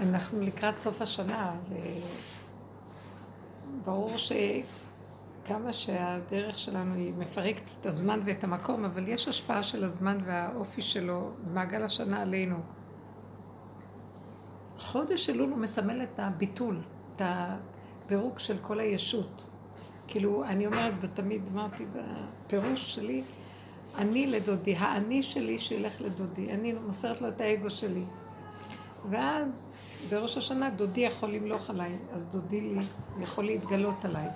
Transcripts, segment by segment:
אנחנו לקראת סוף השנה, וברור שכמה שהדרך שלנו היא מפרקת את הזמן ואת המקום, אבל יש השפעה של הזמן והאופי שלו, מעגל השנה עלינו. חודש אלול הוא מסמל את הביטול, את הפירוק של כל הישות. כאילו, אני אומרת, ותמיד אמרתי בפירוש שלי, אני לדודי, האני שלי שילך לדודי, אני מוסרת לו את האגו שלי. ואז בראש השנה דודי יכול למלוך עליי, אז דודי יכול להתגלות עליי.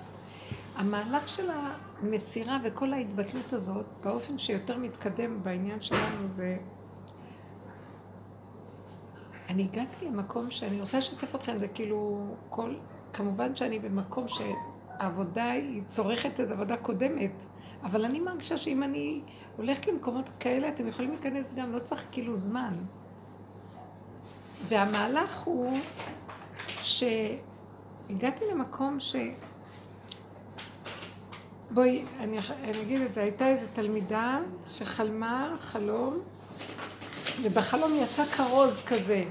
המהלך של המסירה וכל ההתבטלות הזאת, באופן שיותר מתקדם בעניין שלנו זה... אני הגעתי למקום שאני רוצה לשתף אתכם, זה כאילו כל... כמובן שאני במקום שהעבודה היא צורכת איזו עבודה קודמת, אבל אני מרגישה שאם אני הולכת למקומות כאלה, אתם יכולים להיכנס גם, לא צריך כאילו זמן. והמהלך הוא שהגעתי למקום ש... בואי, אני, אני אגיד את זה, הייתה איזו תלמידה שחלמה חלום, ובחלום יצא כרוז כזה,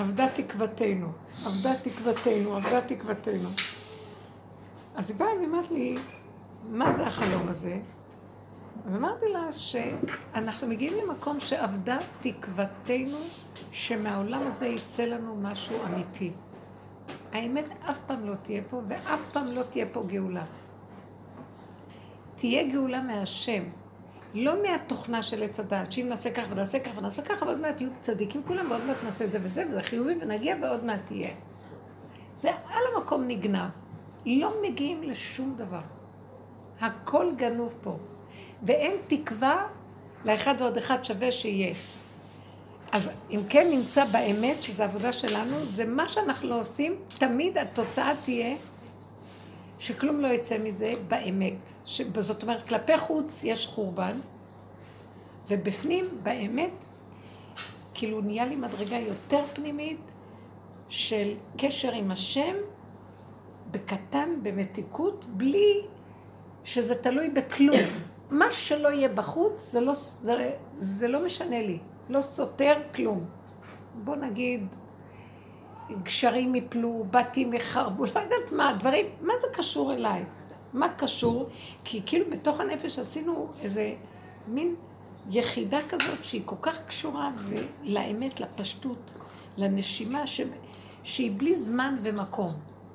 אבדה תקוותנו, אבדה תקוותנו, אבדה תקוותנו. אז היא באה ואמרת לי, מה זה החלום הזה? אז אמרתי לה שאנחנו מגיעים למקום שאבדה תקוותנו שמהעולם הזה יצא לנו משהו אמיתי. האמת אף פעם לא תהיה פה, ואף פעם לא תהיה פה גאולה. תהיה גאולה מהשם, לא מהתוכנה של עץ הדעת, שאם נעשה ככה ונעשה ככה ונעשה ככה, ועוד מעט יהיו צדיקים כולם, ועוד מעט נעשה זה וזה, וזה חיובי, ונגיע ועוד מעט תהיה. זה על המקום נגנב. לא מגיעים לשום דבר. הכל גנוב פה. ואין תקווה לאחד ועוד אחד שווה שיהיה. אז אם כן נמצא באמת, שזו עבודה שלנו, זה מה שאנחנו לא עושים, תמיד התוצאה תהיה שכלום לא יצא מזה באמת. זאת אומרת, כלפי חוץ יש חורבן, ובפנים, באמת, כאילו נהיה לי מדרגה יותר פנימית של קשר עם השם, בקטן, במתיקות, בלי שזה תלוי בכלום. מה שלא יהיה בחוץ, זה לא, זה, זה לא משנה לי. לא סותר כלום. בוא נגיד, גשרים יפלו, בתים יחרבו, לא יודעת מה, דברים, מה זה קשור אליי? מה קשור? כי כאילו בתוך הנפש עשינו איזה מין יחידה כזאת שהיא כל כך קשורה לאמת, לפשטות, לנשימה, ש... שהיא בלי זמן ומקום.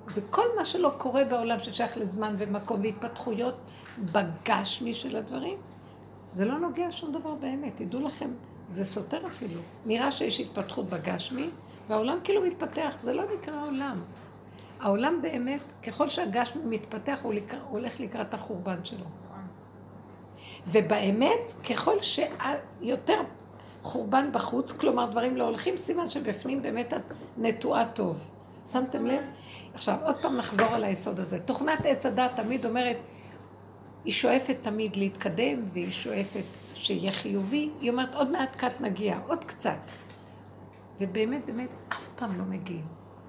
וכל מה שלא קורה בעולם ששייך לזמן ומקום והתפתחויות בגשמי של הדברים, זה לא נוגע שום דבר באמת. תדעו לכם, זה סותר אפילו. נראה שיש התפתחות בגשמי, והעולם כאילו מתפתח, זה לא נקרא עולם. העולם באמת, ככל שהגשמי מתפתח, הוא, הולך לקראת החורבן שלו. ובאמת, ככל שיותר חורבן בחוץ, כלומר דברים לא הולכים, סימן שבפנים באמת את נטועה טוב. שמתם לב? עכשיו, עוד פעם נחזור על היסוד הזה. תוכנת עץ הדת תמיד אומרת, היא שואפת תמיד להתקדם, והיא שואפת שיהיה חיובי, היא אומרת, עוד מעט קט נגיע, עוד קצת. ובאמת, באמת, אף פעם לא מגיעים.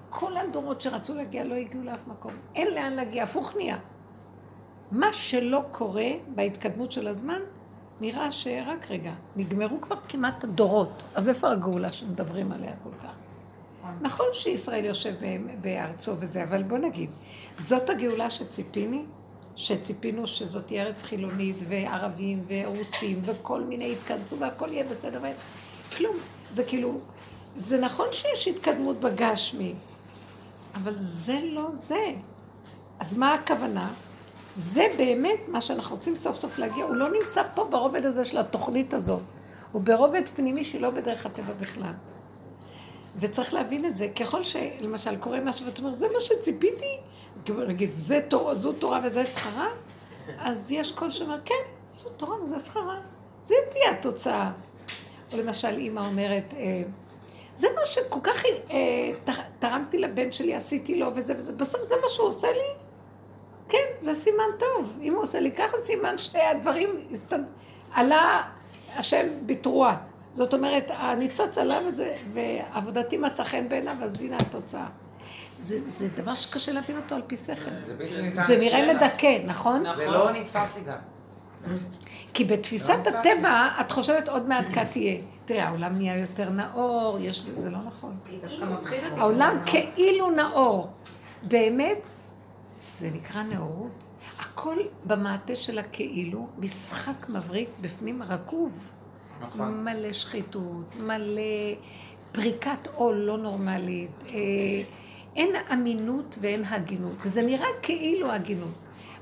כל הדורות שרצו להגיע לא הגיעו לאף מקום. אין לאן להגיע, הפוך נהיה. מה שלא קורה בהתקדמות של הזמן, נראה שרק רגע, נגמרו כבר כמעט הדורות. אז איפה הגאולה שמדברים עליה כל כך? נכון שישראל יושב בארצו וזה, אבל בוא נגיד, זאת הגאולה שציפיני? שציפינו שזאת תהיה ארץ חילונית, וערבים, ורוסים, וכל מיני יתכנסו, והכל יהיה בסדר. כלום. זה כאילו, זה נכון שיש התקדמות בגשמי, אבל זה לא זה. אז מה הכוונה? זה באמת מה שאנחנו רוצים סוף סוף להגיע, הוא לא נמצא פה ברובד הזה של התוכנית הזאת. הוא ברובד פנימי שלא בדרך הטבע בכלל. וצריך להבין את זה. ככל שלמשל קורה משהו ואתה אומר, זה מה שציפיתי, נגיד, זו תורה וזה שכרה, אז יש קול שאומר, כן, זו תורה וזה שכרה. זה תהיה התוצאה. או למשל, אימא אומרת, אה, זה מה שכל כך אה, תרמתי לבן שלי, עשיתי לו וזה וזה, בסוף זה מה שהוא עושה לי? כן, זה סימן טוב. אם הוא עושה לי ככה, סימן שהדברים הסתד... עלה השם בתרועה. זאת אומרת, הניצוץ עלה וזה, ועבודתי מצא חן בעיניו, אז הנה התוצאה. זה, זה דבר שקשה להבין אותו על פי שכל. זה נראה מדכא, נכון? זה לא נתפס לי גם. כי בתפיסת לא הטבע, את חושבת עוד מעט קט תהיה. תראה, העולם נהיה יותר נאור, יש, זה לא נכון. העולם כאילו נאור. באמת, זה נקרא נאורות. הכל במעטה של הכאילו, משחק מבריק בפנים רקוב. נכון. מלא שחיתות, מלא פריקת עול לא נורמלית. אה, אין אמינות ואין הגינות, וזה נראה כאילו הגינות.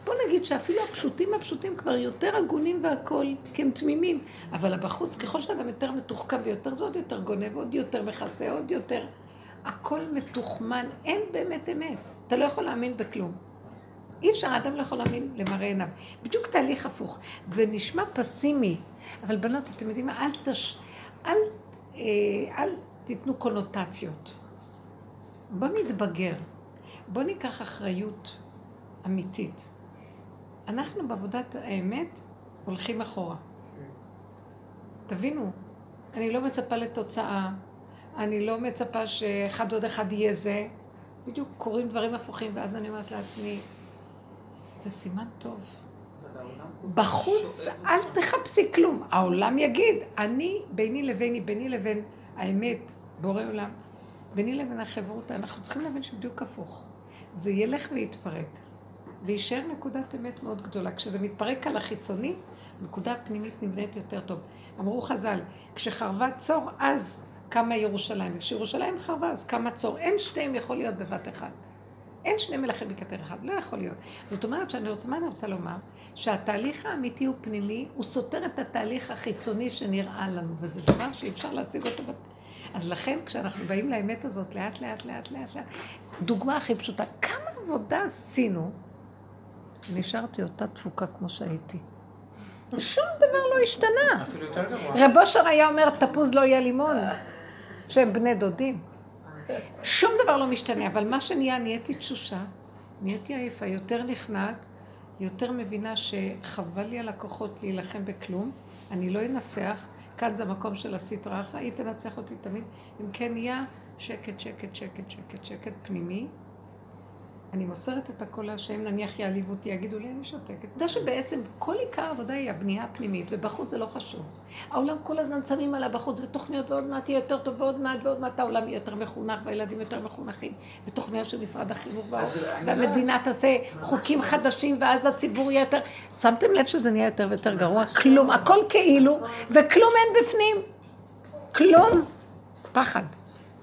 בוא נגיד שאפילו הפשוטים הפשוטים כבר יותר הגונים והכול, כי הם תמימים. אבל בחוץ, ככל שאדם יותר מתוחכם ויותר, זה עוד יותר גונב, עוד יותר מכסה, עוד יותר. הכל מתוחמן, אין באמת אמת. אתה לא יכול להאמין בכלום. אי אפשר, האדם לא יכול להאמין למראה עיניו. בדיוק תהליך הפוך. זה נשמע פסימי, אבל בנות, אתם יודעים מה? אל תש... אל, אה, אל תיתנו קונוטציות. בוא נתבגר. בוא ניקח אחריות אמיתית. אנחנו בעבודת האמת הולכים אחורה. תבינו, אני לא מצפה לתוצאה, אני לא מצפה שאחד עוד אחד יהיה זה. בדיוק קורים דברים הפוכים, ואז אני אומרת לעצמי, זה סימן טוב. בחוץ אל תחפשי כלום. העולם יגיד, אני, ביני לביני, ביני לבין האמת, בורא עולם, ביני לבין החברות, אנחנו צריכים להבין שבדיוק הפוך. זה ילך ויתפרק. ויישאר נקודת אמת מאוד גדולה. כשזה מתפרק על החיצוני, הנקודה הפנימית נבנית יותר טוב. אמרו חז"ל, כשחרבה צור, אז קמה ירושלים. וכשירושלים חרבה, אז קמה צור. אין שתיהם יכול להיות בבת אחת. אין שני מלכים בכתר אחד, לא יכול להיות. זאת אומרת שאני רוצה, מה אני רוצה לומר? שהתהליך האמיתי הוא פנימי, הוא סותר את התהליך החיצוני שנראה לנו, וזה דבר שאי אפשר להשיג אותו. בת... אז לכן כשאנחנו באים לאמת הזאת לאט לאט לאט לאט לאט, דוגמה הכי פשוטה, כמה עבודה עשינו נשארתי אותה תפוקה כמו שהייתי. שום דבר לא השתנה. אפילו יותר גרוע. רב אושר היה אומר, תפוז לא יהיה לימון, שהם בני דודים. שום דבר לא משתנה, אבל מה שנהיה, נהייתי תשושה, נהייתי עייפה, יותר נכנעת, יותר מבינה שחבל לי על הכוחות להילחם בכלום, אני לא אנצח, כאן זה המקום של הסטרא אחא, היא תנצח אותי תמיד, אם כן נהיה שקט, שקט, שקט, שקט, שקט פנימי, אני מוסרת את הכל להשם, נניח יעליבו אותי, יגידו לי, אני שותקת. זה שבעצם כל עיקר העבודה היא הבנייה הפנימית, ובחוץ זה לא חשוב. העולם כל הזמן שמים עליו בחוץ, ותוכניות ועוד מעט יהיה יותר טוב, ועוד מעט ועוד מעט העולם יהיה יותר מחונך, והילדים יותר מחונכים, ותוכניות של משרד החינוך, והמדינה תעשה חוקים חדשים, ואז הציבור יהיה יותר... שמתם לב שזה נהיה יותר ויותר גרוע? כלום, הכל כאילו, וכלום אין בפנים. כלום. פחד.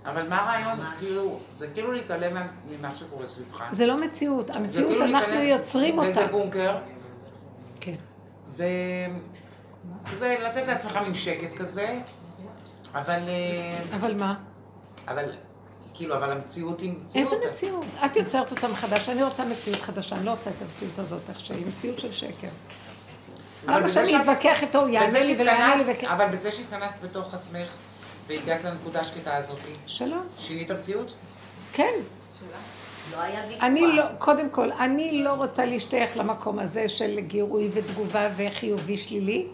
אבל מה הרעיון? כאילו, זה כאילו להתעלם ממה שקורה סביבך. זה לא מציאות. המציאות, כאילו אנחנו יוצרים אותה. זה בונקר. כן. וזה לתת לעצמך מין שקט כזה, אבל... אה, אבל מה? אבל... כאילו, אבל המציאות היא מציאות. איזה מציאות? את יוצרת אותה מחדש, אני רוצה מציאות חדשה, אני לא רוצה את המציאות הזאת איך שהיא, מציאות של שקר. למה שאני אתווכח איתו, הוא יענה לי ולא יענה לי אבל בזה שהתכנסת בתוך עצמך, והגעת לנקודה השקטה הזאת. שלום. שינית המציאות? כן. לא אני לא, קודם כל, אני לא רוצה להשתייך למקום הזה של גירוי ותגובה וחיובי שלילי,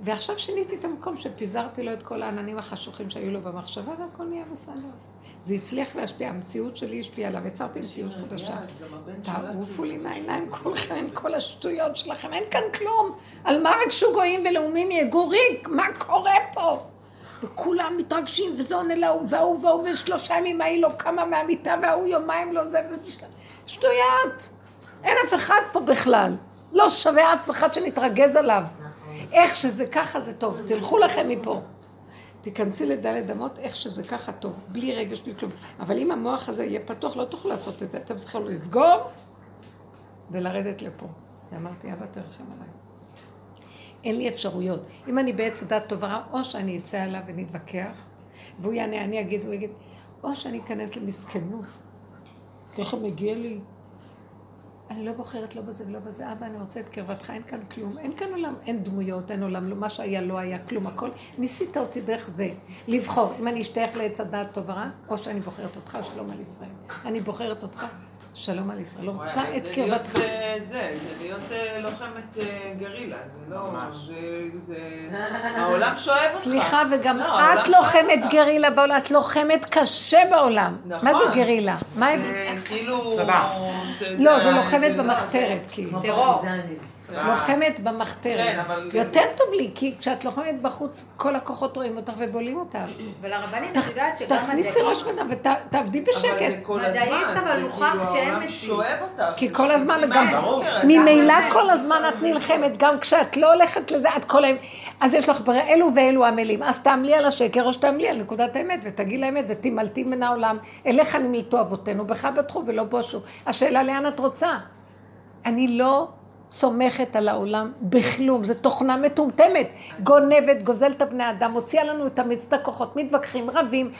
ועכשיו שיניתי את המקום שפיזרתי לו את כל העננים החשוכים שהיו לו במחשבה, והכל נהיה בסדר. זה הצליח להשפיע, המציאות שלי השפיעה עליו, יצרתי מציאות חדשה. תערופו לי מהעיניים כולכם עם כל השטויות שלכם, אין כאן כלום. על מה רגשו גויים ולאומים יגו ריק? מה קורה פה? וכולם מתרגשים, וזה עונה להוא, וההוא וההוא, ושלושה ימים ההיא לא קמה מהמיטה, וההוא יומיים לא זה, וזה שטויות. אין אף אחד פה בכלל. לא שווה אף אחד שנתרגז עליו. איך שזה ככה זה טוב, תלכו לכם מפה. תיכנסי לדלת אמות, איך שזה ככה טוב, בלי רגש, בלי כלום. אבל אם המוח הזה יהיה פתוח, לא תוכלו לעשות את זה. אתם צריכים לסגור ולרדת לפה. ואמרתי, אבא תרחם עליי. אין לי אפשרויות. אם אני בעץ הדת טובה, או שאני אצא עליו ונתווכח, והוא יענה, אני אגיד, הוא יגיד, או שאני אכנס למסכנות. ככה מגיע לי. אני לא בוחרת לא בזה ולא בזה, אבא, אני רוצה את קרבתך, אין כאן כלום, אין כאן עולם, אין דמויות, אין עולם, מה שהיה לא היה כלום, הכל. ניסית אותי דרך זה, לבחור, אם אני אשתייך לעץ הדעת טוב ורע, או שאני בוחרת אותך, שלום על ישראל. אני בוחרת אותך, שלום על ישראל, לא רוצה את קרבתך. זה, זה להיות אה, לוחמת אה, גרילה, זה לא, זה, העולם שואב אותך. סליחה, וגם לא, את לוחמת גרילה בעולם, את לוחמת קשה בעולם. מה זה נכון. גרילה? מה זה כאילו... לא, זה לוחמת במחתרת, כאילו. טרור. כן. לוחמת במחתרת. כן, אבל... יותר טוב לי, כי כשאת לוחמת בחוץ, כל הכוחות רואים אותך ובולים אותך. ולרבנים, את יודעת שגם... תכניסי ראש בדם ותעבדי בשקט. אבל זה כל הזמן. מדעית, אבל הוכח שאין מציאות. כי כל הזמן, גם ממילא כל הזמן את נלחמת, גם כשאת לא הולכת לזה, את כל היום... אז יש לך אלו ואלו עמלים, אז תעמלי על השקר או שתעמלי על נקודת האמת ותגידי לאמת ותמלטי מן העולם. אליך נמלטו אבותינו, בך בטחו ולא בושו. השאלה לאן את רוצה? אני לא סומכת על העולם בכלום, זו תוכנה מטומטמת, גונבת, גוזלת בני אדם, מוציאה לנו את המצד הכוחות, מתווכחים, רבים,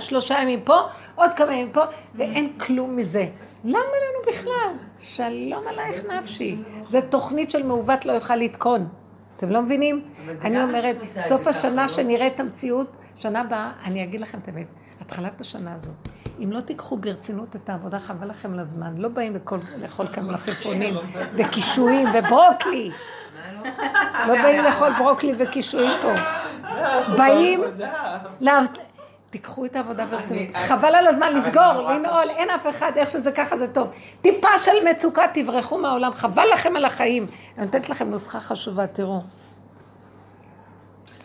שלושה ימים פה, עוד כמה ימים פה, ואין כלום מזה. למה לנו בכלל? שלום עלייך נפשי. זו תוכנית של מעוות לא יוכל לתקון. אתם לא מבינים? אני אומרת, סוף השנה שנראה את המציאות, שנה הבאה, אני אגיד לכם את האמת, התחלת השנה הזאת. אם לא תיקחו ברצינות את העבודה, חבל לכם לזמן. לא באים לאכול כאן מלפפונים וקישואים וברוקלי. לא באים לאכול ברוקלי וקישואים פה. באים... תיקחו את העבודה ברצינות. חבל על הזמן לסגור, לנעול, אין אף אחד, איך שזה ככה זה טוב. טיפה של מצוקה, תברחו מהעולם, חבל לכם על החיים. אני נותנת לכם נוסחה חשובה, תראו.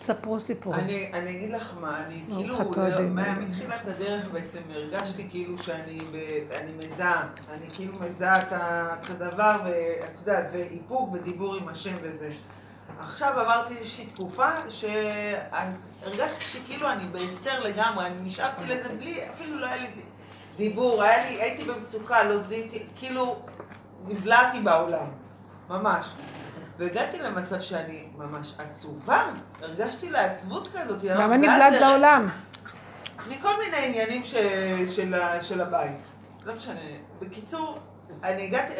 ספרו סיפור. אני, אני אגיד לך מה, אני כאילו, מתחילת הדרך בעצם הרגשתי כאילו שאני ב, אני מזהה, אני כאילו מזהה את הדבר, ואת יודעת, ואיפוק ודיבור עם השם וזה. עכשיו עברתי איזושהי תקופה שהרגשתי שכאילו אני בהסתר לגמרי, אני נשאבתי לזה בלי, אפילו לא היה לי דיבור, היה לי, הייתי במצוקה, לא זיהיתי, כאילו נבלעתי בעולם, ממש. והגעתי למצב שאני ממש עצובה, הרגשתי לעצבות כזאת. למה נבלעת בעולם? מכל מיני עניינים ש... של, של הבית. לא משנה. בקיצור, אני הגעתי,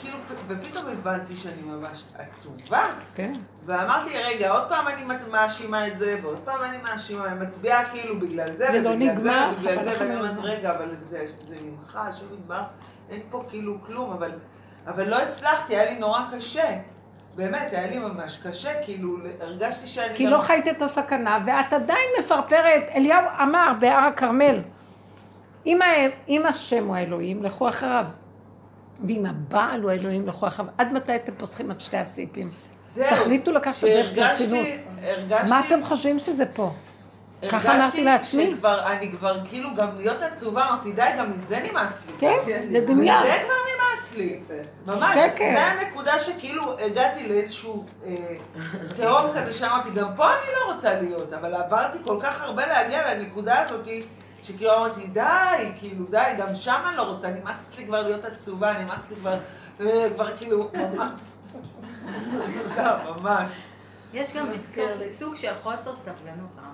כאילו, ופתאום הבנתי שאני ממש עצובה. כן. ואמרתי, רגע, עוד פעם אני מאשימה את זה, ועוד פעם אני מאשימה, אני מצביעה כאילו בגלל זה, ובגלל נגמר, זה, ובגלל זה, ואני אומרת, רגע, אבל זה, זה ממך, שוב נגמר, אין פה כאילו כלום, אבל, אבל לא הצלחתי, היה לי נורא קשה. באמת, היה לי ממש קשה, כאילו, הרגשתי שאני... כי גם... לא חיית את הסכנה, ואת עדיין מפרפרת. אליהו אמר בהר הכרמל, אם, אם השם הוא האלוהים, לכו אחריו. ואם הבעל הוא האלוהים, לכו אחריו. עד מתי אתם פוסחים על שתי הסיפים? תחליטו לקחת את הדרך ברצינות. מה אתם חושבים שזה פה? ככה אמרתי לעצמי. הרגשתי שכבר, אני כבר כאילו גם להיות עצובה, אמרתי די, גם מזה נמאס לי. כן, זה דמיון. מזה כבר נמאס לי. ממש, שקר. זה הנקודה שכאילו הגעתי לאיזשהו אה, תהום כזה שאמרתי, גם פה אני לא רוצה להיות, אבל עברתי כל כך הרבה להגיע לנקודה הזאתי. שכאילו אמרתי, די, כאילו, די, גם שם אני לא רוצה, נמאס לי כבר להיות עצובה, נמאס לי כבר, אה, כבר כאילו, ממש. לא, ממש. יש גם סוג של חוסר סבלנות, אמן.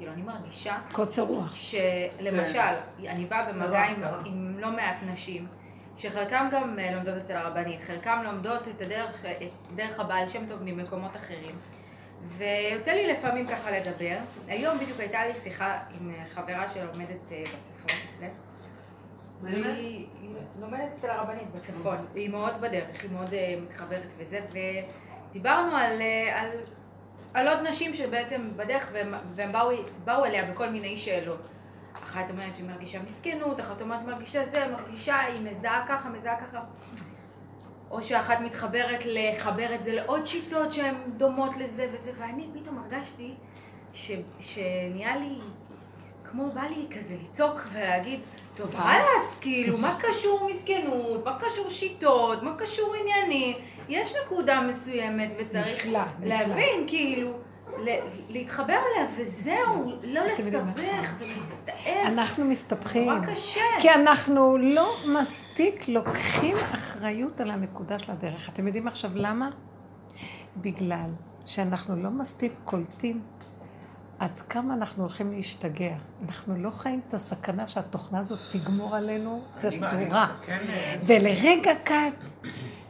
כאילו, אני מרגישה... קוצר רוח. שלמשל, אני באה במגע עם לא מעט נשים, שחלקם גם אה, לומדות אצל הרבנית, חלקם לומדות את הדרך, את דרך הבעל שם טוב ממקומות אחרים. ויוצא לי לפעמים ככה לדבר. היום בדיוק הייתה לי שיחה עם אה, חברה שלומדת אה, בצפון אצלך. היא לומדת אצל הרבנית בצפון, והיא מאוד בדרך, היא מאוד מתחברת וזה, ודיברנו על, על על עוד נשים שבעצם בדרך והם, והם באו, באו אליה בכל מיני שאלות. אחת אומרת שהיא מרגישה מסכנות, אחת אומרת מרגישה זה, מרגישה, היא מזהה ככה, מזהה ככה. או שאחת מתחברת לחבר את זה לעוד שיטות שהן דומות לזה וזה, ואני פתאום הרגשתי ש, שנהיה לי, כמו בא לי כזה לצעוק ולהגיד, טוב, חלאס, כאילו, מה קשור מסכנות, מה קשור שיטות, מה קשור עניינים, יש נקודה מסוימת וצריך נפלא, להבין, נפלא. כאילו, להתחבר אליה, וזהו, לא לסתבך ולהסתעף. אנחנו מסתבכים. נורא קשה. כי אנחנו לא מספיק לוקחים אחריות על הנקודה של הדרך. אתם יודעים עכשיו למה? בגלל שאנחנו לא מספיק קולטים עד כמה אנחנו הולכים להשתגע. אנחנו לא חיים את הסכנה שהתוכנה הזאת תגמור עלינו את הצורה. ולרגע קט,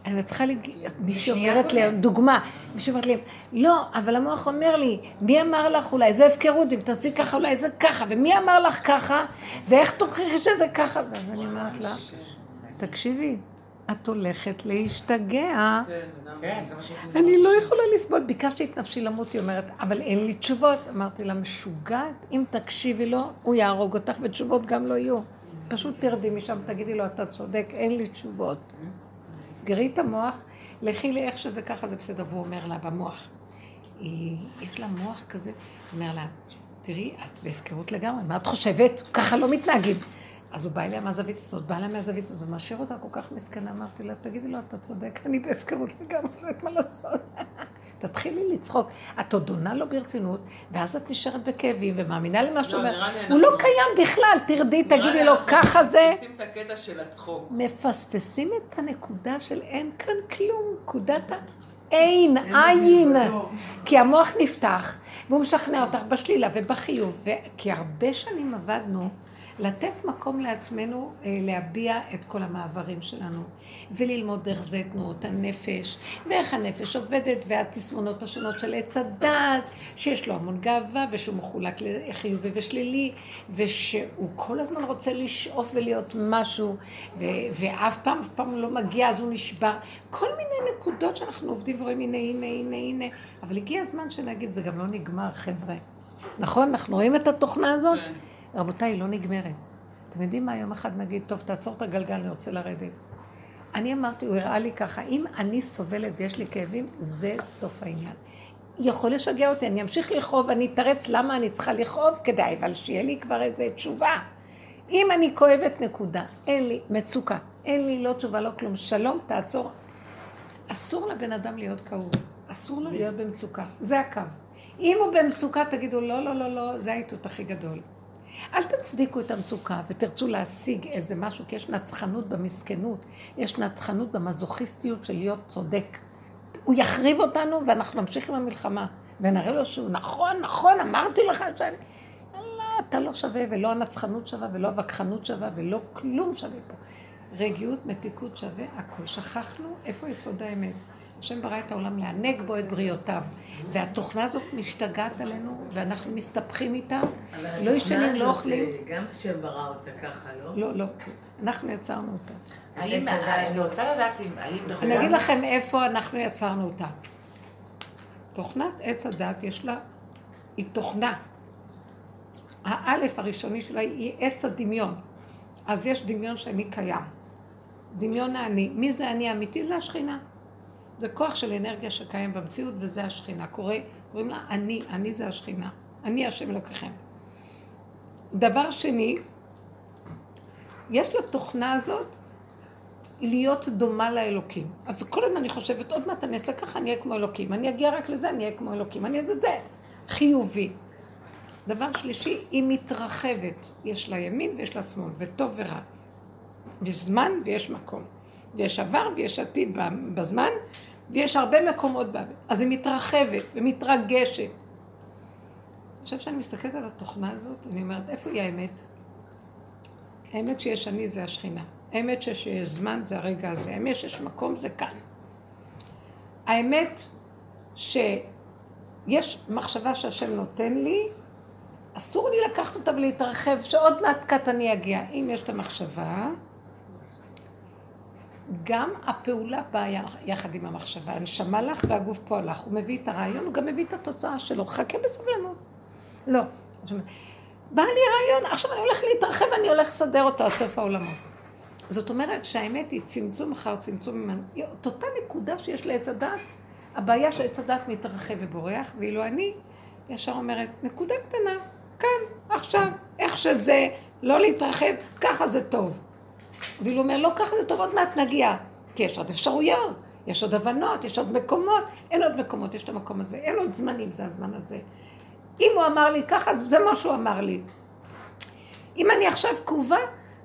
אני צריכה להגיד, מישהי אומרת לי, דוגמה, מישהי אומרת לי, לא, אבל המוח אומר לי, מי אמר לך אולי, זה הפקרות, אם תעשי ככה אולי זה ככה, ומי אמר לך ככה, ואיך תוכיחי שזה ככה? ואז אני אומרת לה, תקשיבי, את הולכת להשתגע. כן, אני לא יכולה לסבול, ביקשתי את נפשי למות, היא אומרת, אבל אין לי תשובות. אמרתי לה, משוגעת, אם תקשיבי לו, הוא יהרוג אותך, ותשובות גם לא יהיו. פשוט תרדי משם, תגידי לו, אתה צודק, אין לי תשובות. סגרי את המוח, לכי לי איך שזה ככה, זה בסדר. והוא אומר לה במוח, היא, יש לה מוח כזה, אומר לה, תראי, את בהפקרות לגמרי, מה את חושבת? ככה לא מתנהגים. אז הוא בא אליה מהזווית הזאת, בא אליה מהזווית הזאת, ומשאיר אותה כל כך מסכנה. אמרתי לה, תגידי לו, אתה צודק, אני בהפקרות לגמרי, לא יודעת מה לעשות. תתחילי לצחוק. את עוד עונה לו ברצינות, ואז את נשארת בכאבים ומאמינה למה שהוא לא, אומר. הוא לא קיים בכלל, תרדי, תגידי לו, ככה זה. מפספסים את הקטע של הצחוק. מפספסים את הנקודה של אין כאן כלום, נקודת האין, עין. כי המוח נפתח, והוא משכנע אותך בשלילה ובחיוב. כי הרבה שנים עבדנו. לתת מקום לעצמנו אה, להביע את כל המעברים שלנו, וללמוד איך זה תנועות הנפש, ואיך הנפש עובדת, והתסמונות השונות של עץ הדעת, שיש לו המון גאווה, ושהוא מחולק לחיובי ושלילי, ושהוא כל הזמן רוצה לשאוף ולהיות משהו, ו- ואף פעם, אף פעם לא מגיע, אז הוא נשבר. כל מיני נקודות שאנחנו עובדים ורואים, הנה, הנה, הנה, הנה, אבל הגיע הזמן שנגיד, זה גם לא נגמר, חבר'ה. נכון? אנחנו רואים את התוכנה הזאת? כן. רבותיי, היא לא נגמרת. אתם יודעים מה, יום אחד נגיד, טוב, תעצור את הגלגל, אני רוצה לרדת. אני אמרתי, הוא הראה לי ככה, אם אני סובלת ויש לי כאבים, זה סוף העניין. יכול לשגע אותי, אני אמשיך לכאוב, אני אתרץ למה אני צריכה לכאוב כדאי, אבל שיהיה לי כבר איזה תשובה. אם אני כואבת, נקודה. אין לי מצוקה, אין לי לא תשובה, לא כלום. שלום, תעצור. אסור לבן אדם להיות כאוב, אסור לו להיות במצוקה, זה הקו. אם הוא במצוקה, תגידו, לא, לא, לא, לא, זה האיתות הכי גדול. אל תצדיקו את המצוקה ותרצו להשיג איזה משהו, כי יש נצחנות במסכנות, יש נצחנות במזוכיסטיות של להיות צודק. הוא יחריב אותנו ואנחנו נמשיך עם המלחמה, ונראה לו שהוא נכון, נכון, אמרתי לך שאני... לא, אתה לא שווה, ולא הנצחנות שווה, ולא הווכחנות שווה, ולא כלום שווה פה. רגיעות, מתיקות שווה, הכל. שכחנו איפה יסוד האמת. השם ברא את העולם לענג בו את בריאותיו. והתוכנה הזאת משתגעת עלינו, ואנחנו מסתבכים איתה, לא ישנים, לא אוכלים. גם השם ברא אותה ככה, לא? לא, לא. אנחנו יצרנו אותה. האם, אני רוצה לדעת אם, האם... אני אגיד לכם איפה אנחנו יצרנו אותה. תוכנת עץ הדת יש לה, היא תוכנה. האלף הראשוני שלה היא עץ הדמיון. אז יש דמיון שאני קיים. דמיון האני. מי זה אני האמיתי? זה השכינה. זה כוח של אנרגיה שקיים במציאות, וזה השכינה. קורא, קוראים לה אני, אני זה השכינה. אני השם אלוקיכם. דבר שני, יש לתוכנה הזאת להיות דומה לאלוקים. אז כל הזמן אני חושבת, עוד מעט אני אעשה ככה, אני אהיה כמו אלוקים. אני אגיע רק לזה, אני אהיה כמו אלוקים. אני אעשה זה. חיובי. דבר שלישי, היא מתרחבת. יש לה ימין ויש לה שמאל, וטוב ורע. יש זמן ויש מקום. ויש עבר ויש עתיד בזמן, ויש הרבה מקומות בה, אז היא מתרחבת ומתרגשת. עכשיו שאני מסתכלת על התוכנה הזאת, אני אומרת, איפה היא האמת? האמת שיש אני זה השכינה. האמת שיש זמן זה הרגע הזה. האמת שיש מקום זה כאן. האמת שיש מחשבה שהשם נותן לי, אסור לי לקחת אותה ולהתרחב, שעוד מעט קט אני אגיע. אם יש את המחשבה, גם הפעולה באה יחד עם המחשבה. הנשמה לך והגוף פועל לך. הוא מביא את הרעיון, הוא גם מביא את התוצאה שלו. חכה בסבלנות. לא. בא לי רעיון, עכשיו אני הולך להתרחב, אני הולך לסדר אותו עד סוף העולמות. זאת אומרת שהאמת היא צמצום אחר צמצום. את אותה נקודה שיש לעץ הדת, הבעיה שעץ הדת מתרחב ובורח, ואילו אני ישר אומרת, נקודה קטנה, כאן, עכשיו, איך שזה, לא להתרחב, ככה זה טוב. ואילו אומר, לא ככה זה טוב, עוד מעט נגיע. כי יש עוד אפשרויות, יש עוד הבנות, יש עוד מקומות, אין עוד מקומות, יש את המקום הזה, אין עוד זמנים, זה הזמן הזה. אם הוא אמר לי ככה, זה מה שהוא אמר לי. אם אני עכשיו כאובה,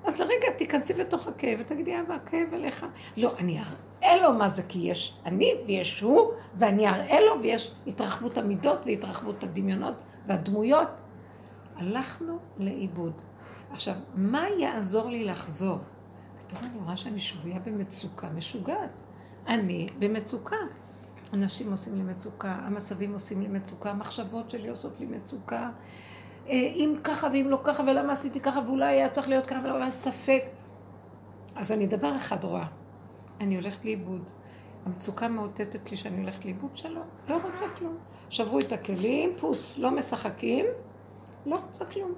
אז לרגע תיכנסי בתוך הכאב ותגידי, אבא, הכאב אליך. לא, אני אראה לו מה זה, כי יש אני ויש הוא, ואני אראה לו ויש התרחבות המידות והתרחבות הדמיונות והדמויות. הלכנו לאיבוד. עכשיו, מה יעזור לי לחזור? פתאום אני רואה שאני שבויה במצוקה משוגעת. אני במצוקה. אנשים עושים לי מצוקה, המצבים עושים לי מצוקה, המחשבות שלי עושות לי מצוקה. אה, אם ככה ואם לא ככה, ולמה עשיתי ככה, ואולי היה צריך להיות ככה, ולא היה ספק. אז אני דבר אחד רואה, אני הולכת לאיבוד. המצוקה מאותתת לי שאני הולכת לאיבוד שלום, לא רוצה כלום. שברו את הכלים, פוס, לא משחקים, לא רוצה כלום.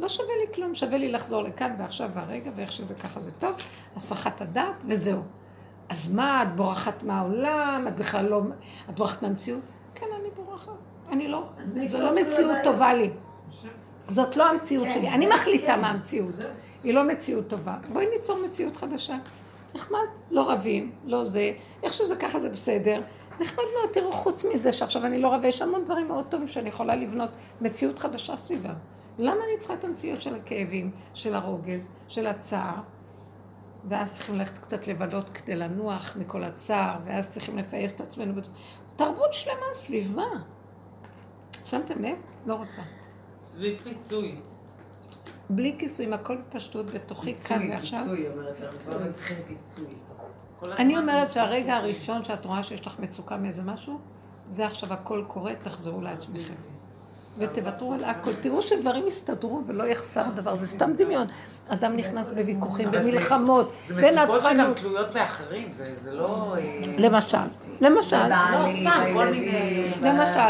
לא שווה לי כלום, שווה לי לחזור לכאן ועכשיו והרגע, ואיך שזה ככה זה טוב, הסחת הדעת, וזהו. אז מה, את בורחת מהעולם? את בכלל לא... את בורחת מהמציאות? כן, אני בורחת. אני לא. זו לא מציאות טובה לי. זאת לא המציאות שלי. אני מחליטה מה המציאות. היא לא מציאות טובה. בואי ניצור מציאות חדשה. נחמד, לא רבים, לא זה. איך שזה ככה זה בסדר. נחמד מאוד, תראו, חוץ מזה שעכשיו אני לא רבה, יש המון דברים מאוד טובים שאני יכולה לבנות מציאות חדשה סביבה. למה אני צריכה את המציאות של הכאבים, של הרוגז, של הצער? ואז צריכים ללכת קצת לבדות כדי לנוח מכל הצער, ואז צריכים לפייס את עצמנו. תרבות שלמה סביב מה? שמתם לב? לא רוצה. סביב פיצוי. בלי כיסויים, הכל פשטות בתוכי כאן ועכשיו. פיצוי, אומרת, לא צריכים פיצוי. אני אומרת שהרגע הראשון שאת רואה שיש לך מצוקה מאיזה משהו, זה עכשיו הכל קורה, תחזרו לעצמכם. ותוותרו על הכל. תראו שדברים יסתדרו ולא יחסר דבר, זה סתם דמיון. אדם נכנס בוויכוחים, במלחמות, בין הצחנות. זה מצוקות שגם תלויות באחרים, זה לא... אה, למשל, למשל. לא, סתם, כל מיני... למשל,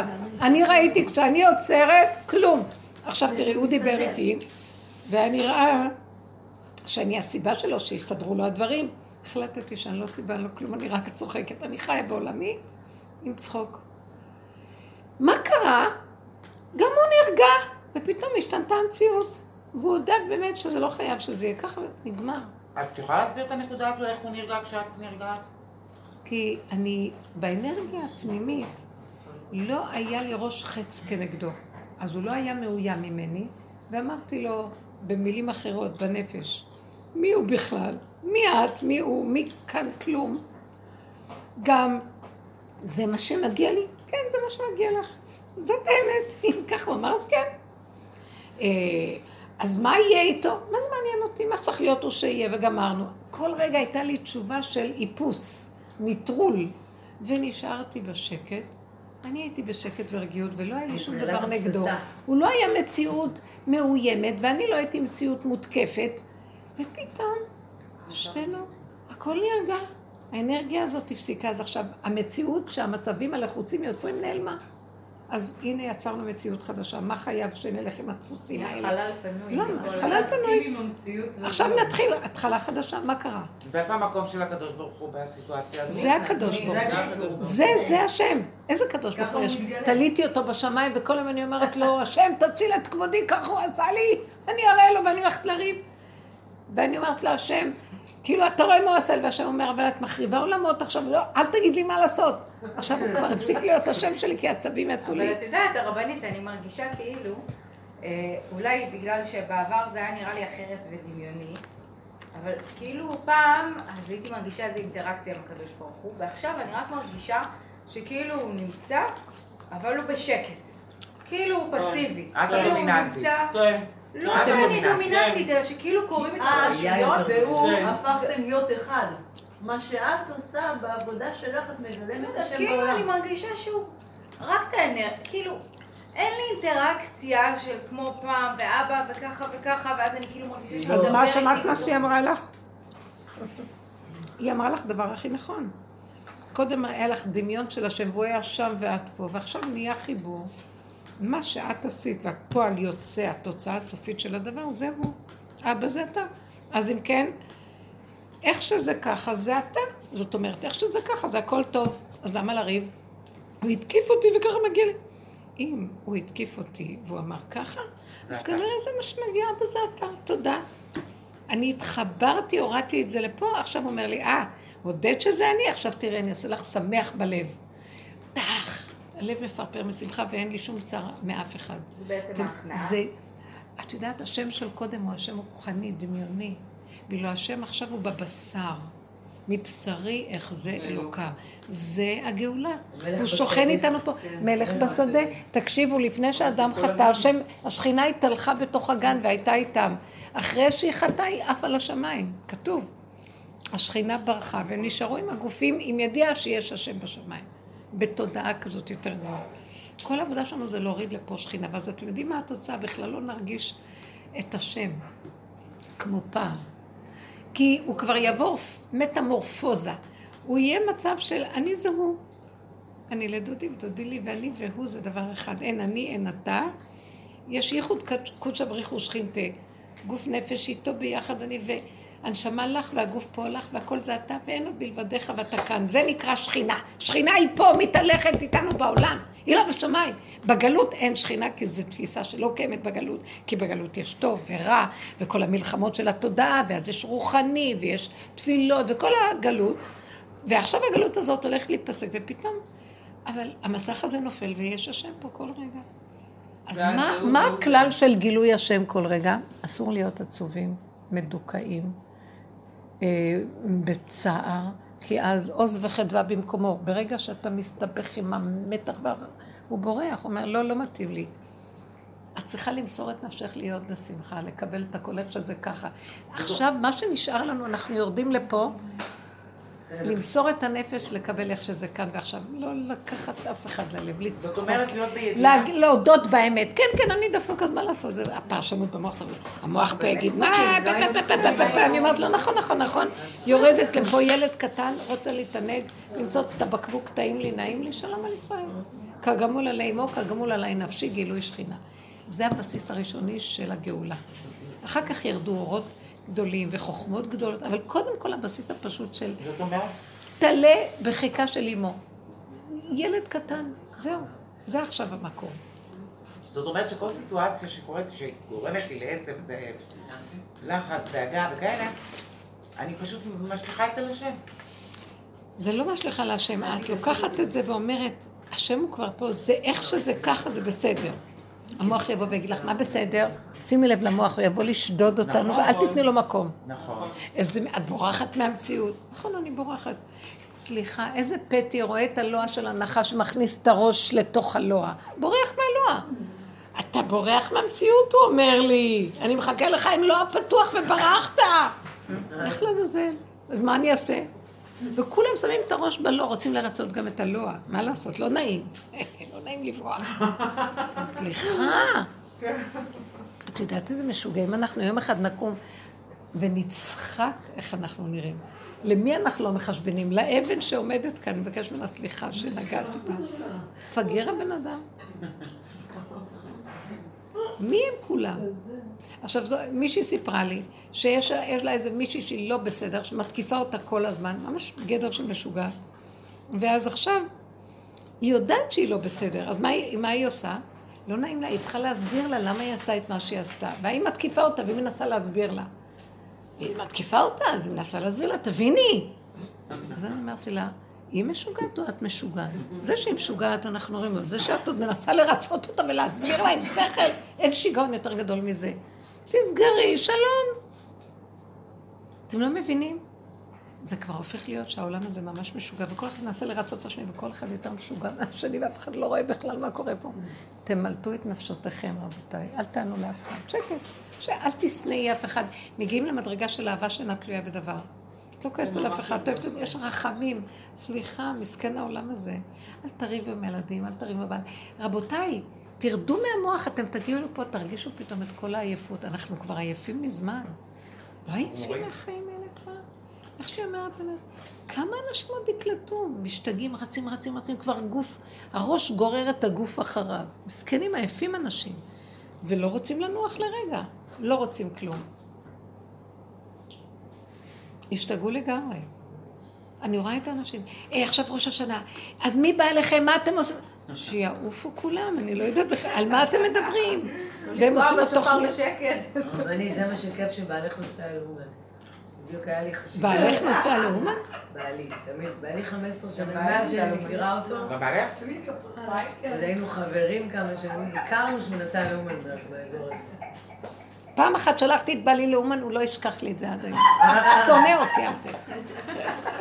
אני ראיתי, כשאני עוצרת, כלום. עכשיו תראי, הוא דיבר איתי, והיה נראה שאני הסיבה שלו, שיסתדרו לו הדברים. החלטתי שאני לא סיבה, לא כלום, אני רק צוחקת. אני חיה בעולמי עם צחוק. מה קרה? גם הוא נרגע, ופתאום השתנתה המציאות. והוא הודע באמת שזה לא חייב שזה יהיה ככה, נגמר. את יכולה להסביר את הנקודה הזו, איך הוא נרגע כשאת נרגעת? כי אני, באנרגיה הפנימית, לא היה לי ראש חץ כנגדו. אז הוא לא היה מאוים ממני, ואמרתי לו במילים אחרות, בנפש, מי הוא בכלל? מי את? מי הוא? מי כאן כלום? גם, זה מה שמגיע לי? כן, זה מה שמגיע לך. זאת האמת. אם ככה הוא אמר, אז כן. אה, אז מה יהיה איתו? מה זה מעניין אותי? מה שצריך להיות הוא שיהיה, וגמרנו. כל רגע הייתה לי תשובה של איפוס, נטרול, ונשארתי בשקט. אני הייתי בשקט ורגיעות, ולא היה לי שום דבר נגדו. הוא לא היה מציאות מאוימת, ואני לא הייתי מציאות מותקפת, ופתאום, שתינו, הכל נרגע. האנרגיה הזאת הפסיקה, אז עכשיו, המציאות שהמצבים הלחוצים יוצרים נעלמה. אז הנה יצרנו מציאות חדשה, מה חייב שנלך עם הדפוסים האלה? חלל פנוי. למה? חלל פנוי. עכשיו נתחיל, התחלה חדשה, מה קרה? ואיפה המקום של הקדוש ברוך הוא בסיטואציה הזאת? זה הקדוש ברוך הוא. זה, זה השם. איזה קדוש ברוך הוא יש? תליתי אותו בשמיים, וכל יום אני אומרת לו, השם תציל את כבודי, ככה הוא עשה לי, אני אראה לו ואני הולכת לריב. ואני אומרת לו, השם, כאילו, אתה רואה מה הוא עשה לי, והשם אומר, אבל את מחריבה עולמות עכשיו, לא, אל תגיד לי מה לעשות. עכשיו הוא כבר הפסיק להיות השם שלי, כי העצבים יצאו לי. אבל את יודעת, הרבנית, אני מרגישה כאילו, אה, אולי בגלל שבעבר זה היה נראה לי אחרת ודמיוני, אבל כאילו פעם, אז הייתי מרגישה איזו אינטראקציה עם הקדוש ברוך הוא, ועכשיו אני רק מרגישה שכאילו הוא נמצא, אבל הוא בשקט. כאילו הוא פסיבי. את דומיננטית. לא שאני דומיננטית, אלא שכאילו קוראים את הרשויות, והוא הפכתם להיות אחד. מה שאת עושה בעבודה שלך, את מגלמת השם כאילו בעולם. כאילו אני מרגישה שהוא רק את האנרגיה, כאילו, אין לי אינטראקציה של כמו פעם, ואבא, וככה וככה, ואז אני כאילו מרגישה שהוא. אז מה שמעת מה שהיא אמרה לך? היא אמרה לך דבר הכי נכון. קודם היה לך דמיון של השם, והוא היה שם ואת פה, ועכשיו נהיה חיבור. מה שאת עשית והפועל יוצא, התוצאה הסופית של הדבר, זה הוא. אבא זה אתה. אז אם כן, איך שזה ככה, זה אתה. זאת אומרת, איך שזה ככה, זה הכל טוב. אז למה לריב? הוא התקיף אותי וככה מגיע לי. אם הוא התקיף אותי והוא אמר ככה, אז כנראה זה מה שמגיע, אבא זה אתה. תודה. אני התחברתי, הורדתי את זה לפה, עכשיו הוא אומר לי, אה, הודית שזה אני, עכשיו תראה, אני אעשה לך שמח בלב. טח, הלב מפרפר משמחה ואין לי שום צער מאף אחד. זה בעצם ההכנעה. זה, את יודעת, השם של קודם הוא השם רוחני, דמיוני. ואילו השם עכשיו הוא בבשר. מבשרי אחזה אלוקה. זה הגאולה. הוא שוכן איתנו פה. כן, מלך בשדה. תקשיבו, לפני שאדם חטא, השם, השכינה התהלכה בתוך הגן והייתה איתם. אחרי שהיא חטאה, היא עפה לשמיים. כתוב. השכינה ברחה, והם נשארו עם הגופים עם ידיעה שיש השם בשמיים. בתודעה כזאת יותר גבוהה. כל העבודה שלנו זה להוריד לפה שכינה, ואז אתם יודעים מה התוצאה? בכלל לא נרגיש את השם כמו פעם. כי הוא כבר יעבור מטמורפוזה. הוא יהיה מצב של אני זה הוא. אני לדודי ודודי לי ואני והוא זה דבר אחד. אין אני, אין אתה. יש ייחוד קודשא בריך ושכינתה. גוף נפש איתו ביחד אני הנשמה לך והגוף פה לך והכל זה אתה ואין עוד בלבדיך ואתה כאן. זה נקרא שכינה. שכינה היא פה, מתהלכת איתנו בעולם. היא לא בשמיים. בגלות אין שכינה כי זו תפיסה שלא קיימת בגלות. כי בגלות יש טוב ורע וכל המלחמות של התודעה ואז יש רוחני ויש תפילות וכל הגלות. ועכשיו הגלות הזאת הולכת להיפסק ופתאום, אבל המסך הזה נופל ויש השם פה כל רגע. אז מה, מה הכלל של גילוי השם כל רגע? אסור להיות עצובים, מדוכאים, בצער, כי אז עוז וחדווה במקומו. ברגע שאתה מסתבך עם המתח, הוא בורח, הוא אומר, לא, לא מתאים לי. את צריכה למסור את נפשך להיות בשמחה, לקבל את הכל איך שזה ככה. עכשיו, מה שנשאר לנו, אנחנו יורדים לפה, למסור את הנפש, לקבל איך שזה כאן ועכשיו. לא לקחת אף אחד ללב, לצחוק. זאת אומרת להיות בידיעה? להודות באמת. כן, כן, אני דפוק, אז מה לעשות? זה הפרשנות במוח. המוח פה יגיד, מה? אני אומרת לו, נכון, נכון, נכון. יורדת לפה ילד קטן, רוצה להתענג, למצוץ את הבקבוק, טעים לי, נעים לי, שלום על ישראל. כגמול עלי אמו, כגמול עלי נפשי, גילוי שכינה. זה הבסיס הראשוני של הגאולה. אחר כך ירדו אורות. גדולים וחוכמות גדולות, אבל קודם כל הבסיס הפשוט של... זאת אומרת? תלה בחיקה של אימו. ילד קטן, זהו, זה עכשיו המקום. זאת אומרת שכל סיטואציה שקורית, שגורמת לי לעצם לחץ, דאגה וכאלה, אני פשוט משליכה אצל השם. זה לא משליכה להשם, את לוקחת את זה ואומרת, השם הוא כבר פה, זה איך שזה ככה, זה בסדר. המוח יבוא ויגיד לך, מה בסדר? שימי לב למוח, הוא יבוא לשדוד אותנו, ואל נכון. תתני לו מקום. נכון. איזה, את בורחת מהמציאות. נכון, אני בורחת. סליחה, איזה פטי רואה את הלוע של הנחש מכניס את הראש לתוך הלוע? בורח מהלוע. אתה בורח מהמציאות, הוא אומר לי. אני מחכה לך עם לוע פתוח וברחת. איך לעזאזל? אז מה אני אעשה? וכולם שמים את הראש בלוע, רוצים לרצות גם את הלוע. מה לעשות? לא נעים. לא נעים לברוח. סליחה. את יודעת איזה משוגעים אנחנו יום אחד נקום ונצחק איך אנחנו נראים. למי אנחנו לא מחשבנים? לאבן שעומדת כאן, אני מבקש ממנה סליחה שנגעתי בה. מפגר הבן אדם. מי הם כולם? עכשיו, זו, מישהי סיפרה לי שיש לה איזה מישהי שהיא לא בסדר, שמתקיפה אותה כל הזמן, ממש גדר של משוגע. ואז עכשיו, היא יודעת שהיא לא בסדר, אז מה, מה היא עושה? לא נעים לה, היא צריכה להסביר לה למה היא עשתה את מה שהיא עשתה. והיא מתקיפה אותה והיא מנסה להסביר לה. והיא מתקיפה אותה, אז היא מנסה להסביר לה, תביני. אז אני אמרתי לה, היא משוגעת או את משוגעת? זה שהיא משוגעת אנחנו רואים, אבל זה שאת עוד מנסה לרצות אותה ולהסביר לה עם שכל, אין שיגעון יותר גדול מזה. תסגרי, שלום. אתם לא מבינים? זה כבר הופך להיות שהעולם הזה ממש משוגע, וכל אחד מנסה לרצות את השני, וכל אחד יותר משוגע מהשני, ואף אחד לא רואה בכלל מה קורה פה. תמלטו את נפשותיכם, רבותיי, אל תענו לאף אחד. שקט, אל תשנאי אף אחד. מגיעים למדרגה של אהבה שאינה תלויה בדבר. את לא כועסת על אף אחד, יש רחמים. סליחה, מסכן העולם הזה. אל תריבו עם ילדים, אל תריבו עם רבותיי, תרדו מהמוח, אתם תגיעו לפה, תרגישו פתאום את כל העייפות. אנחנו כבר עייפים מזמן. לא עייפים מהחיים האלה. איך שהיא אומרת באמת, כמה אנשים עוד יקלטו? משתגעים, רצים, רצים, רצים, כבר גוף, הראש גורר את הגוף אחריו. מסכנים, עייפים אנשים, ולא רוצים לנוח לרגע, לא רוצים כלום. השתגעו לגמרי. אני רואה את האנשים, אה, עכשיו ראש השנה, אז מי בא אליכם, מה אתם עושים? שיעופו כולם, אני לא יודעת בכלל, על מה אתם מדברים? והם עושים עוד תוכניות. זה מה שכיף שבעלך נוסע לאומן. בדיוק היה לי חשיבה. בעלך נוסע לאומן? בעלי, תמיד. בעלי 15 שנה, מאז שאני מכירה אותו. ובעלך? היינו חברים כמה שנים, הכרנו שהוא נסע לאומן באזור הזה. פעם אחת שלחתי את בעלי לאומן, הוא לא ישכח לי את זה עד היום. שונא אותי על זה.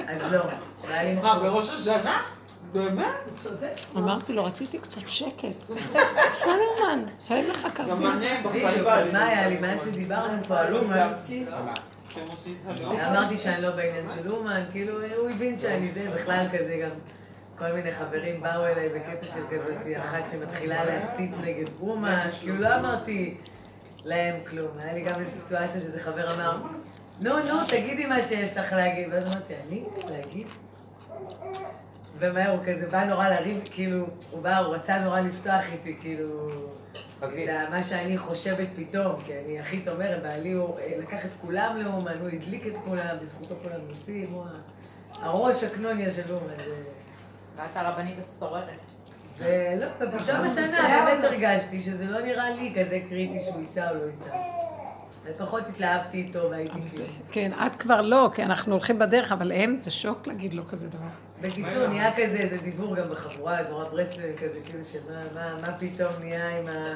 אז לא. מה, בראש השנה? באמת? אמרתי לו, רציתי קצת שקט. סלרמן, שואלים לך כרטיס. גם אני בחיים. מה היה לי, מאז שדיברנו פה על אומן. אמרתי שאני לא בעניין של אומן, כאילו הוא הבין שאני זה בכלל כזה גם. כל מיני חברים באו אליי בקטע של כזאת, אחת שמתחילה להסית נגד אומן, כאילו לא אמרתי להם כלום. היה לי גם איזו סיטואציה שזה חבר אמר, נו, נו, תגידי מה שיש לך להגיד. ואז אמרתי, אני? להגיד? ומהר הוא כזה בא נורא לריב, כאילו, הוא בא, הוא רצה נורא לפתוח איתי, כאילו... מה שאני חושבת פתאום, כי אני הכי תומרת, בעלי הוא אה, לקח את כולם לאומן, הוא הדליק את כולם, בזכותו כולם נוסעים, הוא הראש הקנוניה של אומן. ואת הרבנית הסוררת. ולא, ופתאום השנה באמת הרגשתי שזה לא נראה לי כזה קריטי שהוא ייסע או לא ייסע. ופחות התלהבתי איתו והייתי כאילו... כן, את כבר לא, כי אנחנו הולכים בדרך, אבל הם זה שוק להגיד לו כזה דבר. בקיצור, נהיה כזה איזה דיבור גם בחבורה, דבורה ברסלב, כזה כאילו שמה מה פתאום נהיה עם ה...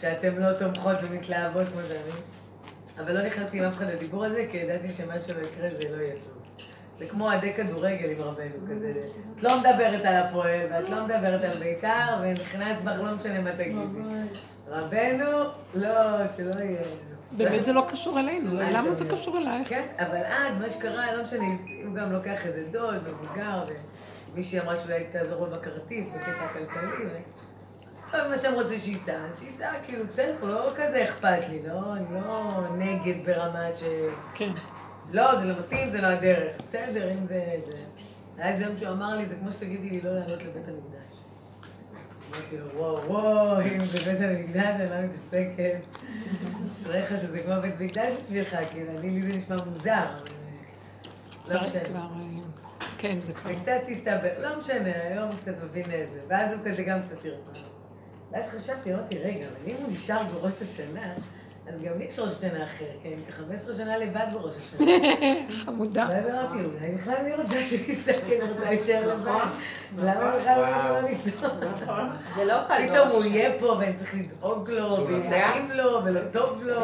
שאתם לא תומכות ומתלהבות כמו שאני. אבל לא נכנסתי עם אף אחד לדיבור הזה, כי ידעתי שמה שלא יקרה זה לא יהיה טוב. זה כמו אוהדי כדורגל עם רבנו, כזה. את לא מדברת על הפועל, ואת לא מדברת על בית"ר, ונכנס בך, לא משנה מה תגידי. רבנו, לא, שלא יהיה. באמת זה לא קשור אלינו, למה זה קשור אלייך? כן, אבל אז, מה שקרה, לא משנה, הוא גם לוקח איזה דוד, מבוגר, ומישהי אמרה שאולי תעזור לו בכרטיס, בקטע הכלכלי, ו... מה שהם רוצים שייסע, אז שייסע, כאילו, בסדר, לא כזה אכפת לי, לא, אני לא נגד ברמת ש... כן. לא, זה לא מתאים, זה לא הדרך. בסדר, אם זה... היה איזה יום שהוא אמר לי, זה כמו שתגידי לי לא לעלות לבית המקדש. אמרתי לו, וואו, וואו, אם זה בית המקדש, אני לא מתעסקת. אשריך שזה כמו בית מקדש בשבילך, כאילו, אני, לי זה נשמע מוזר. לא משנה. אה, כן, זה כבר... וקצת הסתבר, לא משנה, היום קצת מבין איזה. ואז הוא כזה גם קצת ירפא. ואז חשבתי, אמרתי, רגע, אבל אם הוא נשאר בראש השנה... אז גם לי יש ראש שנה אחר, כן? ככה 15 שנה לבד בראש השנה. חמודה. ואז אמרתי, אולי בכלל אני רוצה כי אני רוצה להישאר לבד. למה בכלל לא לנסוע? זה לא קל. פתאום הוא יהיה פה ואני צריך לדאוג לו, ויסעים לו, ולא טוב לו.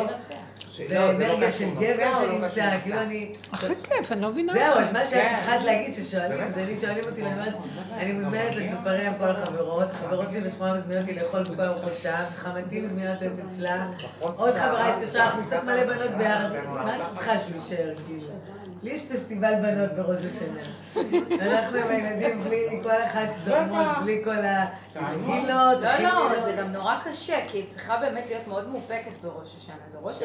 ואנרגיה של גבר שנמצא, כאילו אני... אחרי כיף, אני לא מבינה. זהו, אז מה שאת התחלת להגיד, ששואלים, זה לי שואלים אותי, ואני אומרת, אני מוזמנת לצפריה עם כל החברות, החברות שלי בשמונה מזמינות אותי לאכול בכל ארוחות שעה, וחמתי מזמינת אותי אצלה, עוד חברה התקשרה, אנחנו עושים מלא בנות ביחד, מה את צריכה שהוא יישאר, כאילו? לי יש פסטיבל בנות בראש השנה. אנחנו עם הילדים בלי כל אחד זורמות, בלי כל הגילות. לא, לא, זה גם נורא קשה, כי היא צריכה באמת להיות מאוד מאופקת בראש השנה. זה ראש,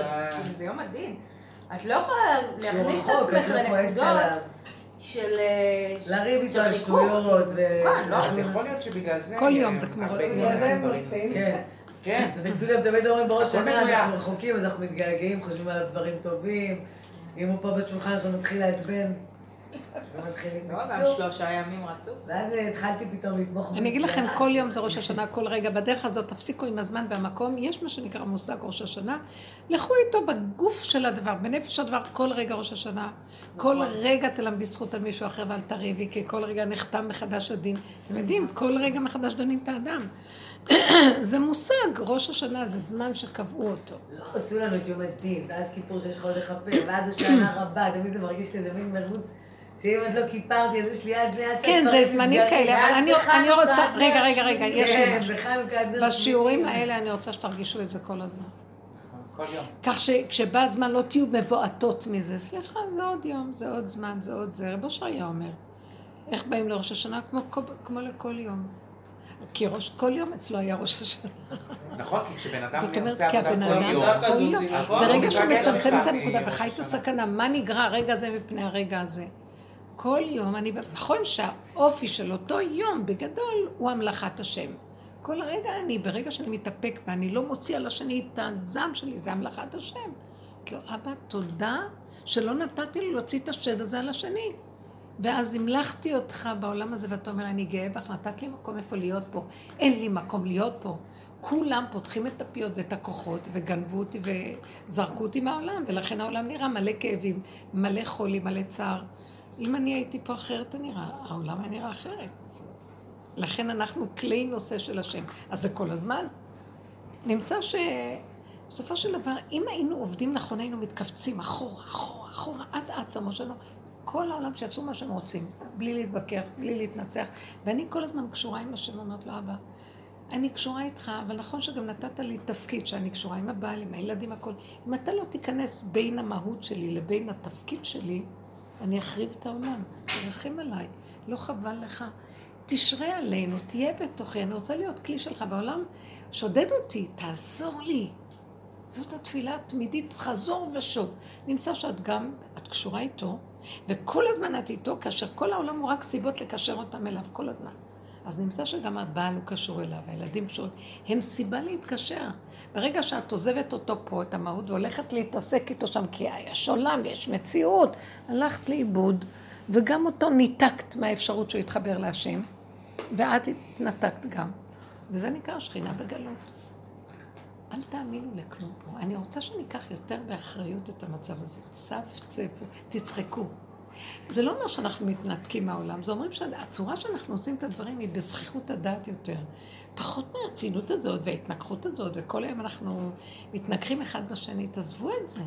זה יום הדין. את לא יכולה להכניס את עצמך לא לנקודות. של... אה, לריב איתו על שטויות. לא? אז יכול להיות שבגלל זה... כל יום זה כמו... כן. כן. וכאילו תמיד אומרים בראש השנה, אנחנו רחוקים, אז אנחנו מתגעגעים, חושבים על דברים טובים. אם הוא פה בשולחן עכשיו מתחיל לעצבן. לא, גם שלושה ימים רצוף. ואז התחלתי פתאום לתמוך אני אגיד לכם, כל יום זה ראש השנה, כל רגע. בדרך הזאת תפסיקו עם הזמן והמקום. יש מה שנקרא מושג ראש השנה. לכו איתו בגוף של הדבר, בנפש הדבר, כל רגע ראש השנה. כל נכון. רגע תלמדי זכות על מישהו אחר ואל תריבי, כי כל רגע נחתם מחדש הדין. אתם יודעים, כל רגע מחדש דנים את האדם. זה מושג, ראש השנה זה זמן שקבעו אותו. לא עשו לנו את יום הדין, ואז כיפור שיש לך עוד לכפר, ואז השנה רבה, תמיד זה מרגיש כזה מין מרוץ. שאם את לא כיפרתי, אז יש לי עד עד כן, זה זמנים כאלה, אבל אני רוצה, רגע, רגע, רגע, יש לי משהו. בשיעורים האלה אני רוצה שתרגישו את זה כל הזמן. כל יום. כך שכשבא הזמן לא תהיו מבועטות מזה. סליחה, זה עוד יום, זה עוד זמן, זה עוד זה. רבו שהיה אומר. איך באים לראש השנה? כמו לכל יום. כי ראש כל יום אצלו היה ראש השנה. נכון, כי כשבן אדם זאת אומרת, כי הבן אדם כל יום, ברגע שהוא מצמצם את הנקודה וחי את הסכנה, מה נגרע הרגע הזה מפני הרגע הזה? כל יום אני, נכון שהאופי של אותו יום בגדול הוא המלאכת השם. כל רגע אני, ברגע שאני מתאפק ואני לא מוציא על השני את הזעם שלי, זה המלאכת השם. כאילו, אבא, תודה שלא נתתי לי להוציא את השד הזה על השני. ואז המלכתי אותך בעולם הזה, ואתה אומר, אני גאה בך, נתת לי מקום איפה להיות פה. אין לי מקום להיות פה. כולם פותחים את הפיות ואת הכוחות, וגנבו אותי וזרקו אותי מהעולם, ולכן העולם נראה מלא כאבים, מלא חולי, מלא צער. אם אני הייתי פה אחרת, נראה, העולם היה נראה אחרת. לכן אנחנו כלי נושא של השם. אז זה כל הזמן. נמצא שבסופו של דבר, אם היינו עובדים נכון, היינו מתכווצים אחורה, אחורה, אחורה, עד עצמו שלנו, כל העולם שיעשו מה שהם רוצים, בלי להתווכח, בלי להתנצח. ואני כל הזמן קשורה עם השם, אומרת לו, אבא, אני קשורה איתך, אבל נכון שגם נתת לי תפקיד שאני קשורה עם הבעל, עם הילדים, הכל. אם אתה לא תיכנס בין המהות שלי לבין התפקיד שלי, אני אחריב את העולם. תרחם עליי, לא חבל לך. תשרה עלינו, תהיה בתוכי, אני רוצה להיות כלי שלך בעולם. שודד אותי, תעזור לי. זאת התפילה התמידית, חזור ושוב. נמצא שאת גם, את קשורה איתו, וכל הזמן את איתו, כאשר כל העולם הוא רק סיבות לקשר אותם אליו, כל הזמן. אז נמצא שגם הבעל הוא קשור אליו, הילדים קשורים, הם סיבה להתקשר. ברגע שאת עוזבת אותו פה, את המהות, והולכת להתעסק איתו שם, כי יש עולם, יש מציאות, הלכת לאיבוד, וגם אותו ניתקת מהאפשרות שהוא יתחבר להשם, ואת התנתקת גם. וזה נקרא שכינה בגלות. אל תאמינו לכלום פה. אני רוצה שניקח יותר באחריות את המצב הזה. צפצפו, תצחקו. זה לא אומר שאנחנו מתנתקים מהעולם, זה אומרים שהצורה שאנחנו עושים את הדברים היא בזכיחות הדעת יותר. פחות מהרצינות הזאת וההתנגחות הזאת, וכל היום אנחנו מתנגחים אחד בשני. תעזבו את זה.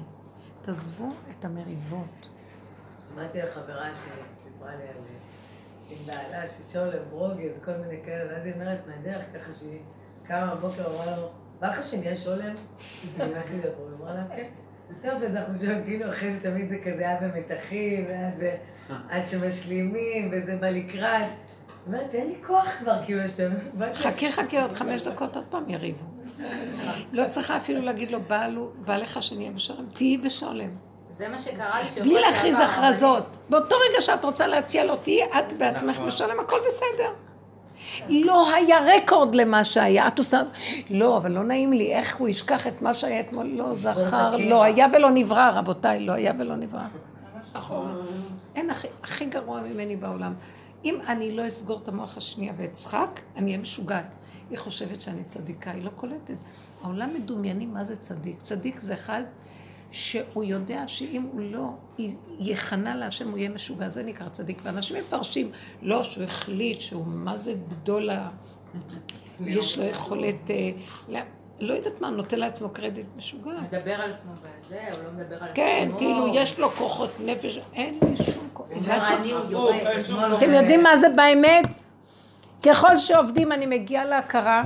תעזבו את המריבות. שמעתי על חברה שסיפרה לי על... עם בעלה, ששולם, ברוגז, כל מיני כאלה, ואז היא אומרת מהדרך ככה שהיא קמה בבוקר, אמרה לו, בא לך שנהיה שולם? נכנסתי לפה, היא אמרה לה, כן. יופי, אז אנחנו שם כאילו אחרי שתמיד זה כזה היה במתחים, עד שמשלימים, וזה בא לקראת. אומרת, אין לי כוח כבר, כאילו, שאתה... חכי חכי עוד חמש דקות עוד פעם יריבו. לא צריכה אפילו להגיד לו, בא לך שנהיה בשולם, תהיי בשולם. זה מה שקרה לי בלי להכריז הכרזות. באותו רגע שאת רוצה להציע לו, תהיי את בעצמך נכון. בשולם, הכל בסדר. לא היה רקורד למה שהיה. את עושה, לא, אבל לא נעים לי, איך הוא ישכח את מה שהיה אתמול? לא זכר, לא היה ולא נברא, רבותיי, לא היה ולא נברא. נכון. אין הכי גרוע ממני בעולם. אם אני לא אסגור את המוח השנייה ואצחק, אני אהיה משוגעת. היא חושבת שאני צדיקה, היא לא קולטת. העולם מדומיינים מה זה צדיק. צדיק זה אחד שהוא יודע שאם הוא לא יכנע להשם, הוא יהיה משוגע. זה נקרא צדיק. ואנשים מפרשים, לא, שהוא החליט שהוא מה זה גדול. יש לו יכולת... אה, לא יודעת מה, נותן לעצמו קרדיט משוגע. מדבר על עצמו בזה, הוא לא מדבר על כן, עצמו. כן, כאילו יש לו כוחות נפש, אין לי שום כוח. אתם יודעים מה זה באמת? ככל שעובדים אני מגיעה להכרה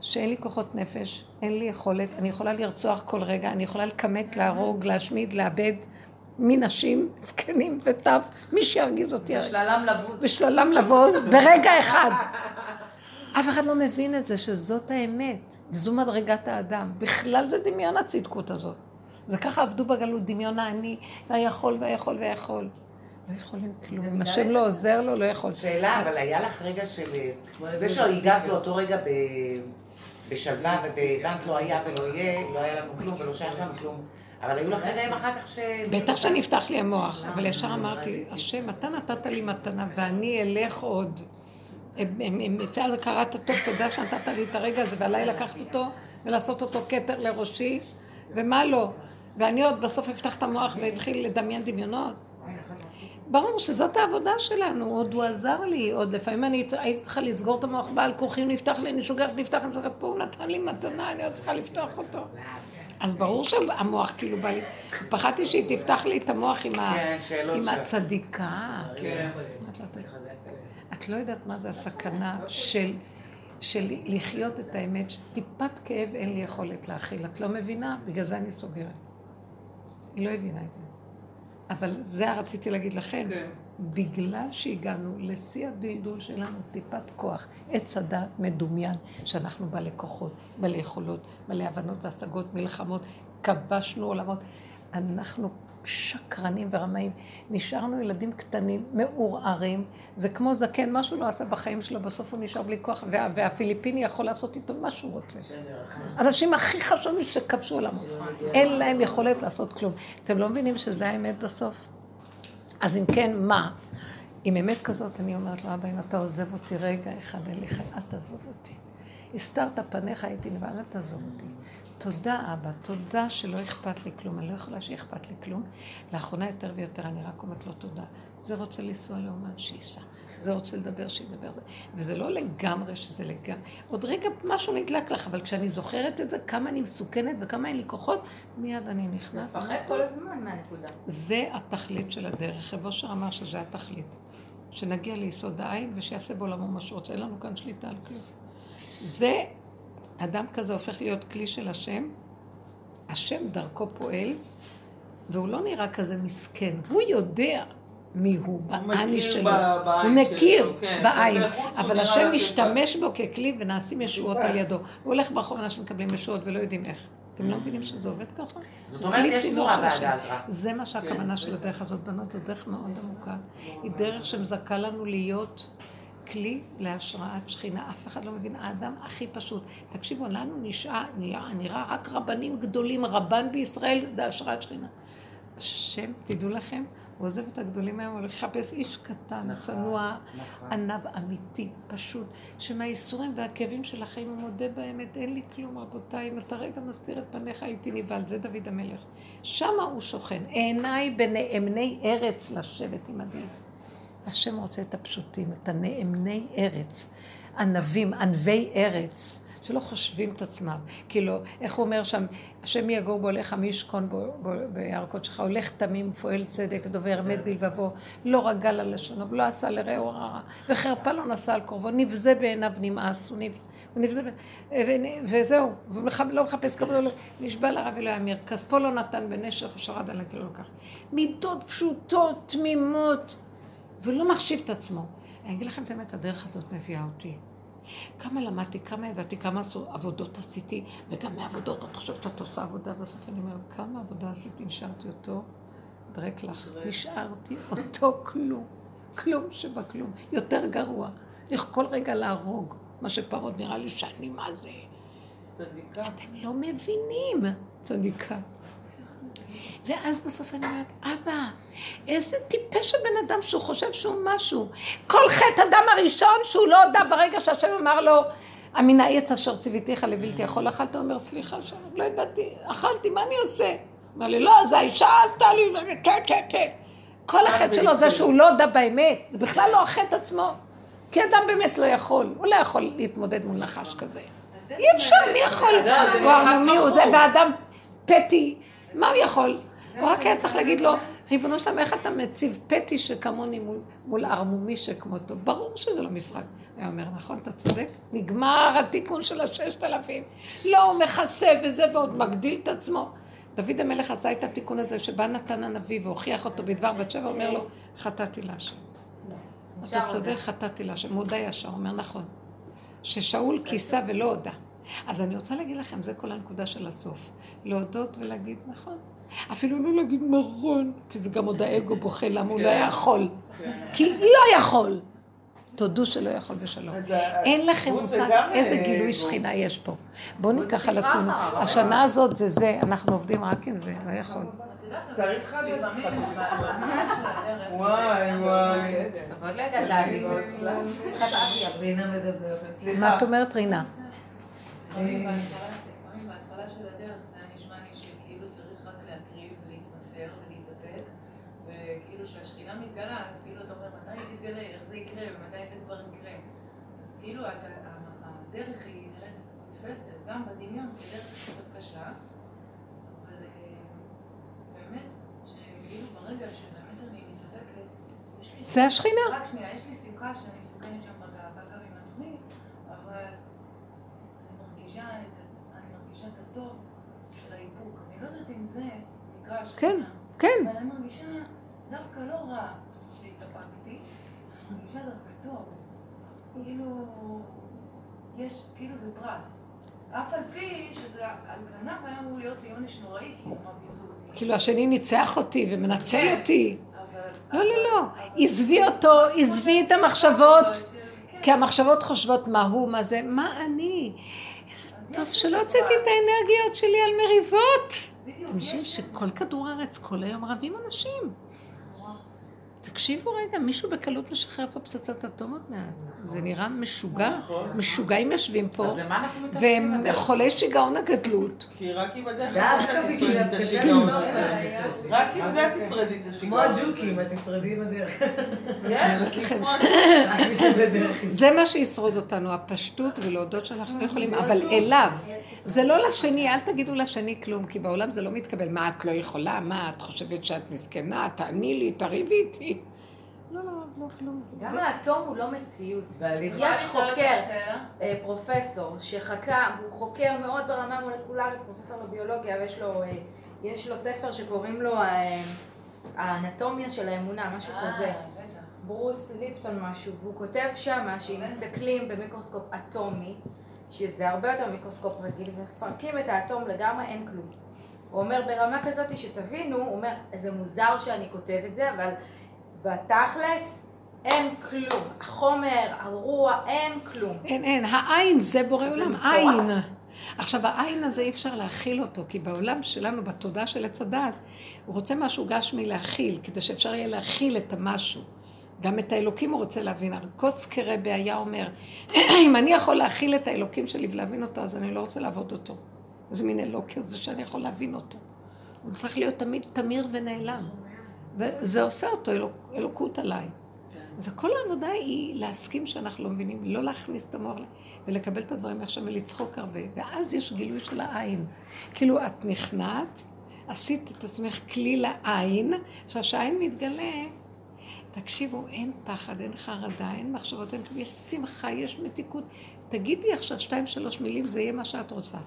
שאין לי כוחות נפש, אין לי יכולת, אני יכולה לרצוח כל רגע, אני יכולה לכמת, להרוג, להשמיד, לאבד מנשים, זקנים וטף, מי שירגיז אותי. ושללם לבוז. ושללם לבוז, ברגע אחד. אף אחד לא מבין את זה, שזאת האמת, וזו מדרגת האדם. בכלל זה דמיון הצדקות הזאת. זה ככה עבדו בגלות, דמיון האני, והיכול והיכול והיכול. לא יכולים כלום. אם השם לא עוזר לו, לא יכול. שאלה, אבל היה לך רגע של... זה שהגעת לאותו רגע בשלווה ובבנק לא היה ולא יהיה, לא היה לנו כלום ולא שייך לנו כלום. אבל היו לך רגעים אחר כך ש... בטח שנפתח לי המוח, אבל ישר אמרתי, השם, אתה נתת לי מתנה ואני אלך עוד. מצד הכרת הטוב, תודה שנתת לי את הרגע הזה, ועליי לקחת אותו ולעשות אותו כתר לראשי, ומה לא. ואני עוד בסוף אפתח את המוח ואתחיל לדמיין דמיונות. ברור שזאת העבודה שלנו, עוד הוא עזר לי, עוד לפעמים אני הייתי צריכה לסגור את המוח בעל כורחים, נפתח לי, אני סוגרת, נפתח, אני סוגרת, פה הוא נתן לי מתנה, אני עוד צריכה לפתוח אותו. אז ברור שהמוח כאילו בא לי, פחדתי שהיא תפתח לי את המוח עם, כן, הצדיקה. כן. את לא יודעת מה זה הסכנה של, של לחיות את האמת, שטיפת כאב אין לי יכולת להכיל. את לא מבינה? בגלל זה אני סוגרת. היא לא הבינה את זה. אבל זה רציתי להגיד לכם, כן. בגלל שהגענו לשיא הדלדול שלנו, טיפת כוח, עץ הדת מדומיין, שאנחנו בעלי כוחות, בעלי יכולות, בעלי הבנות והשגות, מלחמות, כבשנו עולמות. אנחנו שקרנים ורמאים. נשארנו ילדים קטנים, מעורערים. זה כמו זקן, מה שהוא לא עשה בחיים שלו, בסוף הוא נשאר בלי כוח, וה, והפיליפיני יכול לעשות איתו מה שהוא רוצה. אנשים הכי חשובים שכבשו עולמות. אין להם יכולת לעשות כלום. אתם לא מבינים שזה האמת בסוף? אז אם כן, מה? עם אמת כזאת, אני אומרת לו, אבא, אם אתה עוזב אותי רגע אחד, אין לי חיים, אל תעזוב אותי. הסתרת פניך, הייתי לבד, אל תעזוב אותי. תודה, אבא, תודה שלא אכפת לי כלום. אני לא יכולה שאכפת לי כלום. לאחרונה יותר ויותר אני רק אומרת לו תודה. זה רוצה לנסוע לאומן, שייסע. זה רוצה לדבר, שידבר. זה. וזה לא לגמרי שזה לגמרי. עוד רגע משהו נדלק לך, אבל כשאני זוכרת את זה, כמה אני מסוכנת וכמה אין לי כוחות, מיד אני נכנעת. מפחד כל הזמן מהנקודה. זה התכלית של הדרך. רב אושר אמר שזה התכלית. שנגיע ליסוד העין ושיעשה בעולמו מה שרוצה. אין לנו כאן שליטה על כלום. זה אדם כזה הופך להיות כלי של השם, השם דרכו פועל, והוא לא נראה כזה מסכן, הוא יודע מי הוא, באני שלו, הוא מכיר כן, בעין, אבל השם משתמש בו ככלי ונעשים ישועות על ידו. הוא הולך ברחוב, אנשים מקבלים ישועות ולא יודעים איך. אתם לא מבינים שזה עובד ככה? זאת אומרת, יש תנועה בהדאגה. זה מה שהכוונה כן. של הדרך הזאת, בנות, זו דרך מאוד עמוקה. היא דרך שמזכה לנו להיות כלי להשראת שכינה, אף אחד לא מבין, האדם הכי פשוט. תקשיבו, לנו נשאר, נראה, נראה רק רבנים גדולים, רבן בישראל זה השראת שכינה. השם, תדעו לכם, הוא עוזב את הגדולים היום, הוא לחפש איש קטן, נכון, צנוע, נכון. ענב אמיתי, פשוט, שמהייסורים והכאבים של החיים הוא מודה באמת, אין לי כלום, רבותיי, אם אתה רגע מסתיר את פניך הייתי נבהל, זה דוד המלך. שמה הוא שוכן, עיניי בנאמני ארץ לשבת עם הדין. השם רוצה את הפשוטים, את הנאמני ארץ, ענבים, ענבי ארץ. שלא חושבים את עצמם. כאילו, איך הוא אומר שם, השם יגור בו לך מי ישכון בו, בו בירקות שלך, הולך תמים, פועל צדק, דובר אמת בלבבו, לא רגל על לשונו, ולא עשה לרעהו רע, וחרפה לא נשא על קרובו, נבזה בעיניו נמאס, הוא נבזה, וזהו, ולא מחפש כבוד, לא- נשבע לרב ולא יאמיר, כספו לא נתן בנשך, שרד על הכלא לא לקח. מידות פשוטות, תמימות, ולא מחשיב את עצמו. אני אגיד לכם את האמת, הדרך הזאת מביאה אותי. כמה למדתי, כמה ידעתי, כמה עבודות עשיתי, וגם מעבודות, את חושבת שאת עושה עבודה, בסוף אני אומרת, כמה עבודה עשיתי, נשארתי אותו, דרק לך, נשארתי אותו כלום, כלום שבכלום, יותר גרוע. כל רגע להרוג, מה שפעם נראה לי שאני מה זה. צדיקה. אתם לא מבינים, צדיקה. ואז בסוף אני אומרת, אבא, איזה טיפש הבן אדם שהוא חושב שהוא משהו. כל חטא אדם הראשון שהוא לא הודה ברגע שהשם אמר לו, המינה עץ אשר ציוויתיך לבלתי יכול אכלת, הוא אומר, סליחה, שם, לא ידעתי, אכלתי, מה אני עושה? אמר לי, לא, זה האישה עשתה לי, כן, כן, כן. כל החטא שלו זה שהוא לא הודה באמת, זה בכלל לא החטא עצמו. כי אדם באמת לא יכול, הוא לא יכול להתמודד מול נחש כזה. אי אפשר, מי יכול? וואו, מי הוא זה? ואדם פטי, מה הוא יכול? הוא רק היה צריך להגיד לו, ריבונו שלם, איך אתה מציב פטי שכמוני מול, מול ערמומי שכמותו? ברור שזה לא משחק. היה אומר, נכון, אתה צודק, נגמר התיקון של הששת אלפים. לא, הוא מכסה וזה, ועוד מגדיל את עצמו. דוד המלך עשה את התיקון הזה, שבא נתן הנביא והוכיח אותו בדבר בת שבע, אומר לו, חטאתי להשם. אתה צודק, חטאתי להשם. מודה ישר, אומר נכון. ששאול כיסה ולא הודה. אז אני רוצה להגיד לכם, זה כל הנקודה של הסוף. להודות ולהגיד נכון. אפילו לא להגיד נכון, כי זה גם עוד האגו בוכה למה הוא לא כן. יכול. כן. כי לא יכול. תודו שלא יכול ושלום. אין לכם מושג איזה אה, גילוי שכינה יש פה. בואו ניקח על עצמנו. השנה הזאת זה זה, אנחנו עובדים רק עם זה, לא יכול. צריך וואי וואי. עוד לא יודעת להבין. מה את אומרת רינה? בהתחלה של הדרך זה היה נשמע לי שכאילו צריך רק להקריב ולהתמסר ולהתאפק, וכאילו שהשכינה מתגלה, אז כאילו אתה אומר מתי היא תתגלה, איך זה יקרה ומתי זה כבר יקרה. אז כאילו הדרך היא נראית נתפסת, גם בדמיון היא דרך קצת קשה, אבל באמת, שכאילו ברגע שבאמת אני מתאפקת, זה השכינה. רק שנייה, יש לי שמחה שאני מסוכנת שם בגאווה גם עם עצמי, אבל... מרגישה את, הטוב של האיפוק. אני לא יודעת אם זה נקרא השכינה. כן, כן. אבל אני מרגישה דווקא לא רע שהתאפקתי, אני מרגישה דווקא טוב. כאילו, יש, כאילו זה פרס. אף על פי שזה על פניו היה אמור להיות לי עונש נוראי, כי נורא ביזו אותי. כאילו השני ניצח אותי ומנצל כן, אותי. לא, לא, לא. עזבי אותו, עזבי את המחשבות. כי המחשבות חושבות מה הוא, מה זה, מה אני. טוב שלא הוצאתי את האנרגיות שלי על מריבות. אתם חושבים שכל כדור הארץ כל היום רבים אנשים. תקשיבו רגע, מישהו בקלות משחרר פה פצצת אטומות מעט. זה נראה משוגע, נכון. משוגעים יושבים פה, והם חולי שיגעון הגדלות. כי רק עם הדרך בשביל את השיגעון רק עם זה תשרדי את השיגעון. כמו הג'וקים, את תשרדי עם הדרך. זה מה שישרוד אותנו, הפשטות ולהודות שאנחנו לא יכולים, אבל אליו. זה לא לשני, אל תגידו לשני כלום, כי בעולם זה לא מתקבל. מה את לא יכולה? מה את חושבת שאת מסכנה? תעני לי, תריבי איתי. לא, לא, לא כלום. גם האטום הוא לא מציאות. יש חוקר, אה, פרופסור, שחקר, והוא חוקר מאוד ברמה מולקולרית, פרופסור לביולוגיה, ויש לו ספר שקוראים לו אה, האנטומיה של האמונה, משהו אה, כזה. ברוס ליפטון משהו, והוא כותב שם שאם מסתכלים במיקרוסקופ אטומי, שזה הרבה יותר מיקרוסקופ רגיל, ומפרקים את האטום לגמרי, אין כלום. הוא אומר ברמה כזאת שתבינו, הוא אומר, זה מוזר שאני כותב את זה, אבל בתכלס, אין כלום. החומר, הרוח, אין כלום. אין, אין. העין זה בורא עולם, עין. עכשיו, העין הזה אי אפשר להכיל אותו, כי בעולם שלנו, בתודעה של עץ הדת, הוא רוצה משהו גשמי להכיל, כדי שאפשר יהיה להכיל את המשהו. גם את האלוקים הוא רוצה להבין. קוצקרה היה אומר, אם אני יכול להכיל את האלוקים שלי ולהבין אותו, אז אני לא רוצה לעבוד אותו. איזה מין אלוק כזה שאני יכול להבין אותו. הוא צריך להיות תמיד תמיר ונעלם. וזה עושה אותו אלוק, אלוקות עליי. אז כל העבודה היא להסכים שאנחנו לא מבינים, לא להכניס את המוח ולקבל את הדברים עכשיו ולצחוק הרבה. ואז יש גילוי של העין. כאילו את נכנעת, עשית את עצמך כלי לעין, עכשיו שהעין מתגלה, תקשיבו, אין פחד, אין חרדה, אין מחשבות, אין יש שמחה, יש מתיקות. תגידי עכשיו שתיים, שלוש מילים, זה יהיה מה שאת רוצה.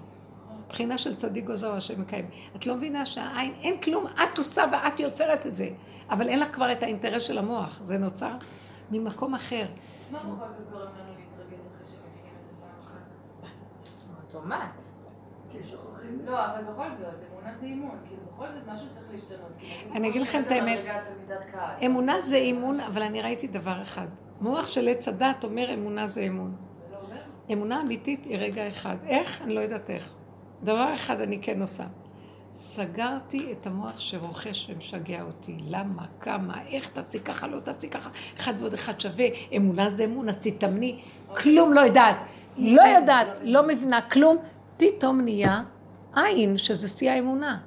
בחינה של צדיק גוזר השם מקיים. את לא מבינה שהעין, אין כלום, את עושה ואת יוצרת את זה. אבל אין לך כבר את האינטרס של המוח, זה נוצר ממקום אחר. אז מה בכל זאת גורם לנו להתרגז אחרי שמבינים את זה פעם אחת? אוטומט. לא, אבל בכל זאת, אמונה זה אימון, כאילו בכל זאת משהו צריך להשתנות. אני אגיד לכם את האמת, אמונה זה אימון, אבל אני ראיתי דבר אחד. מוח של עץ הדת אומר אמונה זה אמון. זה לא אומר? אמונה אמיתית היא רגע אחד. איך? אני לא יודעת איך. דבר אחד אני כן עושה. סגרתי את המוח שרוכש ומשגע אותי. למה? כמה? איך תעשי ככה? לא תעשי ככה? אחד ועוד אחד שווה. אמונה זה אמון, אז תתאמני. כלום לא יודעת. לא יודעת, לא מבינה כלום. פתאום נהיה עין, שזה שיא האמונה.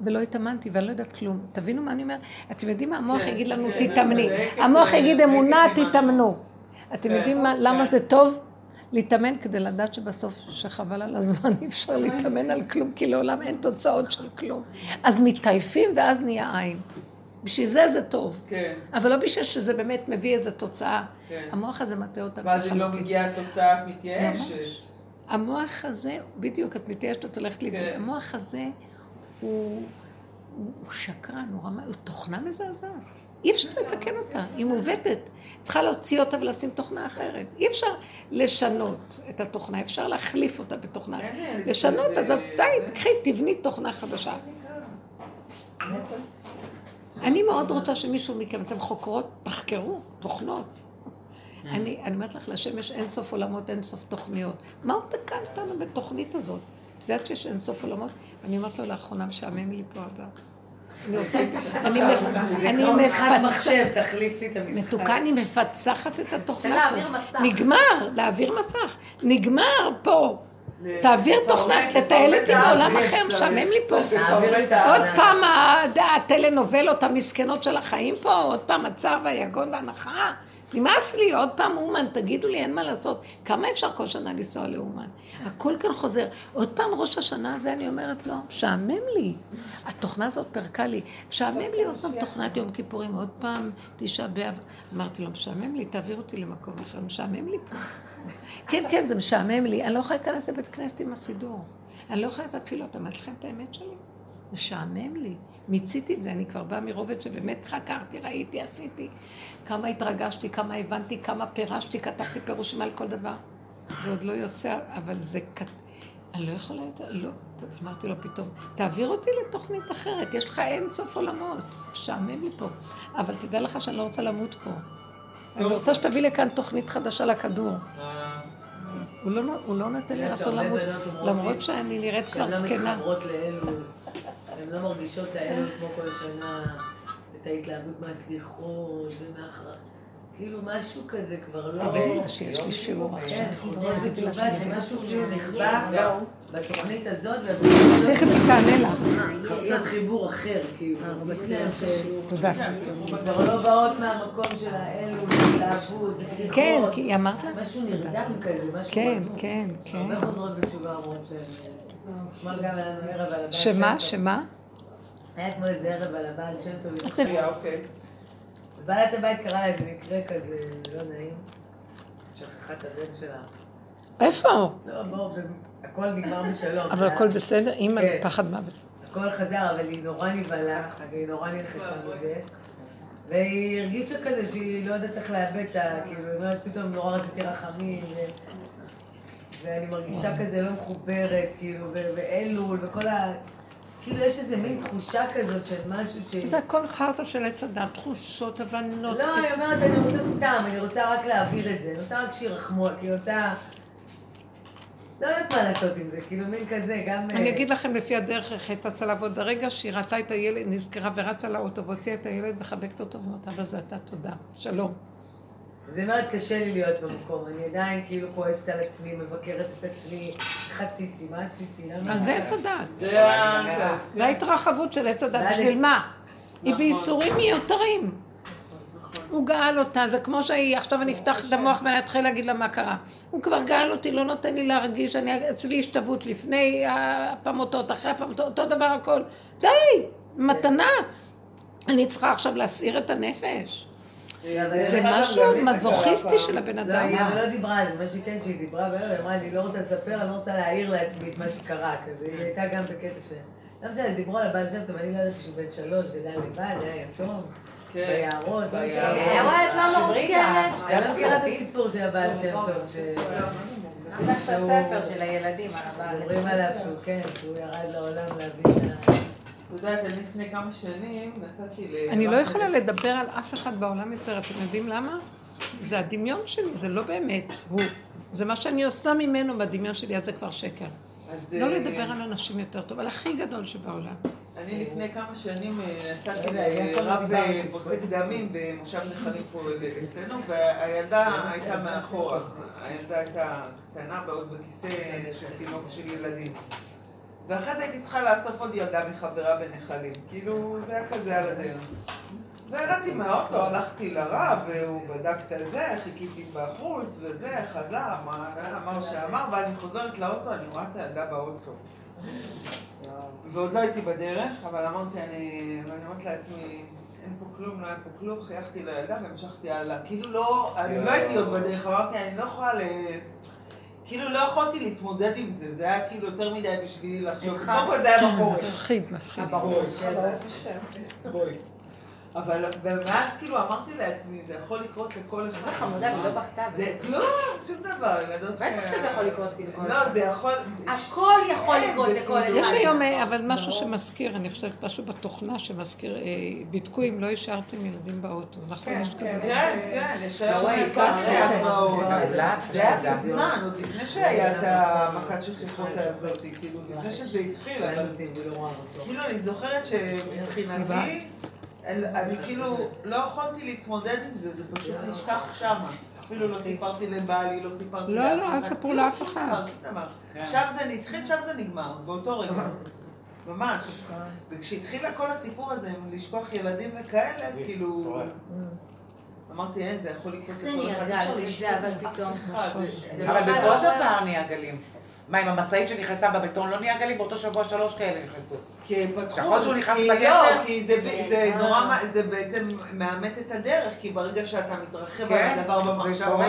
ולא התאמנתי, ואני לא יודעת כלום. תבינו מה אני אומר? אתם יודעים מה? המוח יגיד לנו, תתאמני. המוח יגיד אמונה, תתאמנו. אתם יודעים למה זה טוב? להתאמן כדי לדעת שבסוף, שחבל על הזמן, אי אפשר להתאמן על כלום, כי לעולם אין תוצאות של כלום. אז מתעייפים ואז נהיה עין. בשביל זה זה טוב. כן. אבל לא בשביל שזה באמת מביא איזו תוצאה. כן. המוח הזה מטעה אותנו ואז אם לא מגיעה התוצאה, את מתייאשת. המוח הזה, בדיוק, את מתייאשת, את הולכת לאיבוד. כן. המוח הזה הוא, הוא, הוא שקרן, הוא רמה, הוא תוכנה מזעזעת. אי אפשר לתקן אותה, היא מעוותת. צריכה להוציא אותה ולשים תוכנה אחרת. אי אפשר לשנות את התוכנה, אפשר להחליף אותה בתוכנה. כן, לשנות, זה- אז די, תקחי, תבני תוכנה חדשה. אני מאוד רוצה שמישהו מכם, אתם חוקרות, תחקרו תוכנות. אני אני אומרת לך, להשם יש אין סוף עולמות, אין סוף תוכניות. מה הוא תקע אותנו בתוכנית הזאת? את יודעת שיש אין סוף עולמות? אני אומרת לו, לאחרונה משעמם לי פה הבא. אני מפצחת. מתוקה, אני מפצחת את התוכנה להעביר פה. מסך. נגמר, להעביר מסך. נגמר פה. תעביר תוכנה, תטייל איתי בעולם אחר, משעמם לי פה. עוד. פעם הטלנובלות המסכנות של החיים פה, עוד פעם הצער והיגון והנחה. נמאס לי, עוד פעם אומן, תגידו לי, אין מה לעשות. כמה אפשר כל שנה לנסוע לאומן? הכל כאן חוזר. עוד פעם ראש השנה הזה, אני אומרת לו, משעמם לי. התוכנה הזאת פרקה לי. משעמם לי עוד פעם תוכנת יום כיפורים, עוד פעם תשעה באב. אמרתי לו, משעמם לי, תעביר אותי למקום אחר, משעמם לי פה. כן, כן, זה משעמם לי. אני לא יכולה להיכנס לבית כנסת עם הסידור. אני לא יכולה לתת תפילות. אמרתי לכם את האמת שלי? משעמם לי. מיציתי את זה, אני כבר באה מרובד שבאמת חקרתי, ראיתי, עשיתי. כמה התרגשתי, כמה הבנתי, כמה פירשתי, כתבתי פירושים על כל דבר. זה עוד לא יוצא, אבל זה... אני לא יכולה יותר, לא. אמרתי לו פתאום, תעביר אותי לתוכנית אחרת, יש לך אין סוף עולמות. משעמם לי פה. אבל תדע לך שאני לא רוצה למות פה. אני רוצה שתביא לכאן תוכנית חדשה לכדור. אה, הוא לא, הוא לא נותן לי רצון למות, למרות שאני נראית כבר שהן לא זקנה. לא מרגישות האלו כמו כל שנה, את ההתלהבות מהסליחות ומהחר... כאילו משהו כזה כבר לא... תגידי לה שיש לי שיעור עכשיו. כן, חוזרות בתשובה שמשהו נחבא בתוכנית הזאת, תכף היא תענה לך. ומחפשות חיבור אחר, כאילו. ש- תודה. כבר לא באות מהמקום של האלו, התלהבות, סליחות. כן, כי היא אמרת לה? משהו נרדם כזה, משהו... כן, בגוף. כן, כן. הרבה חוזרות בתשובה אומרות שהן... שם שמה? שמה? היה אתמול איזה ערב על הבעל שם טוב. אה, אוקיי. בעלת הבית קרא לה איזה מקרה כזה לא נעים. שכחה את הבן שלה. איפה? לא, בואו, הכל נגמר בשלום. אבל הכל בסדר? אימא כן. לפחד מוות. הכל חזר, אבל היא נורא נבהלה, והיא נורא נלחצה מזה. והיא הרגישה כזה שהיא לא יודעת איך לאבד את ה... כאילו, היא אומרת, פתאום נורא רציתי רחמים, ואני מרגישה כזה לא מחוברת, כאילו, ו- ואלול, וכל ה... כאילו יש איזה מין תחושה כזאת של משהו ש... זה הכל חרטא של עץ הדת, תחושות, הבנות. לא, אני אומרת, אני רוצה סתם, אני רוצה רק להעביר את זה, אני רוצה רק שירחמו, כי אני רוצה... לא יודעת מה לעשות עם זה, כאילו מין כזה, גם... אני אה, אגיד לכם לפי הדרך איך הייתה צריכה לעבוד. הרגע שהיא ראתה את הילד, נזכרה ורצה לאוטו והוציאה את הילד, מחבקת אותו ואומרת, אבא זה אתה, תודה, שלום. זה אומרת, קשה לי להיות במקום, אני עדיין כאילו כועסת על עצמי, מבקרת את עצמי, איך עשיתי, מה עשיתי, למה... אז זה עץ הדת. זה ההתרחבות של עץ הדת, בשביל מה? היא נכון. בייסורים מיותרים. הוא גאל אותה, זה כמו שהיא, עכשיו אני אפתח את המוח ואני אתחיל להגיד לה מה קרה. הוא כבר גאל אותי, לא נותן לי להרגיש, אני, אצלי השתוות לפני הפעמותות, אחרי הפעמותות, אותו דבר הכל. די, מתנה. אני צריכה עכשיו להסעיר את הנפש. זה משהו מזוכיסטי של הבן אדם. לא, היא לא דיברה על זה, מה שכן, שהיא דיברה בערב, היא אמרה, אני לא רוצה לספר, אני לא רוצה להעיר לעצמי את מה שקרה, כזה, היא הייתה גם בקטע ש... לא משנה, דיברו על הבעל שם טוב, אני לא ידעתי שהוא בן שלוש, גדל לבד, היה יתום. כן. ביערות. וואי, את לא מעודכנת. אני לא מכירה את הסיפור של הבעל שם טוב. יש את הספר של הילדים על הבעל. מדברים עליו שהוא, כן, שהוא ירד לעולם להביא את ה... יודעת, אני לפני כמה שנים נסעתי ל... אני לא יכולה לדבר על אף אחד בעולם יותר, אתם יודעים למה? זה הדמיון שלי, זה לא באמת הוא. זה מה שאני עושה ממנו בדמיון שלי, אז זה כבר שקר. לא אה, לדבר על אנשים יותר טוב, על הכי גדול שבעולם. אני לפני כמה שנים אה, נסעתי לרב אה, פוסק דמים במושב נחלים פה אצלנו, והילדה הייתה מאחורה. הילדה הייתה קטנה בעוד בכיסא של תינוק של ילדים. ואחרי זה הייתי צריכה לאסוף עוד ילדה מחברה בנחלים. כאילו, זה היה כזה על הדרך. וירדתי מהאוטו, הלכתי לרב, והוא בדק את זה, חיכיתי בחוץ, וזה, חזר, אמר שאמר, ואני חוזרת לאוטו, אני רואה את הילדה באוטו. ועוד לא הייתי בדרך, אבל אמרתי, אני, אומרת לעצמי, אין פה כלום, לא היה פה כלום, חייכתי לילדה והמשכתי הלאה. כאילו לא, אני לא הייתי עוד בדרך, אמרתי, אני לא יכולה. כאילו לא יכולתי להתמודד עם זה, זה היה כאילו יותר מדי בשבילי לחשוב. קודם כל זה היה בחורף. מפחיד, מפחיד. ברור, ברוך השם. אבל ואז כאילו אמרתי לעצמי, זה יכול לקרות לכל אחד. זה חמודה, והיא לא בכתה. זה כלום, שום דבר. בטח שזה יכול לקרות כאילו כל לא, זה יכול... הכל יכול לקרות לכל אחד. יש היום, אה, אבל משהו שמזכיר, אני חושבת, משהו בתוכנה שמזכיר, אה, בדקו אם לא השארתם ילדים באוטו, נכון? כן, יש כזה. כן, כן, יש היום זה היה בזמן, עוד לפני שהיה את המכת שכיחות הזאת, כאילו, לפני שזה התחיל, אבל... כאילו, אני זוכרת שמבחינתי... אני כאילו לא יכולתי להתמודד עם זה, זה פשוט נשכח שמה. אפילו לא סיפרתי לבעלי, לא סיפרתי לא, לא, אל תספרו לאף אחד. כן. שם זה נתחיל, שם זה נגמר, באותו רגע. ממש. וכשהתחילה כל הסיפור הזה עם לשכוח ילדים וכאלה, כאילו... אמרתי, אין, זה יכול לקרות לכל אחד. זה נהיה גל, זה אבל פתאום. אבל בכל דבר נהיה גלים. מה, עם המשאית שנכנסה בבטון לא נהיה גלים? באותו שבוע שלוש כאלה נכנסו. כי הם פתחו. נכון שהוא נכנס בגשר? לא, כי זה נורא, זה בעצם מאמת את הדרך, כי ברגע שאתה מתרחב על כן, הדבר במחשבות,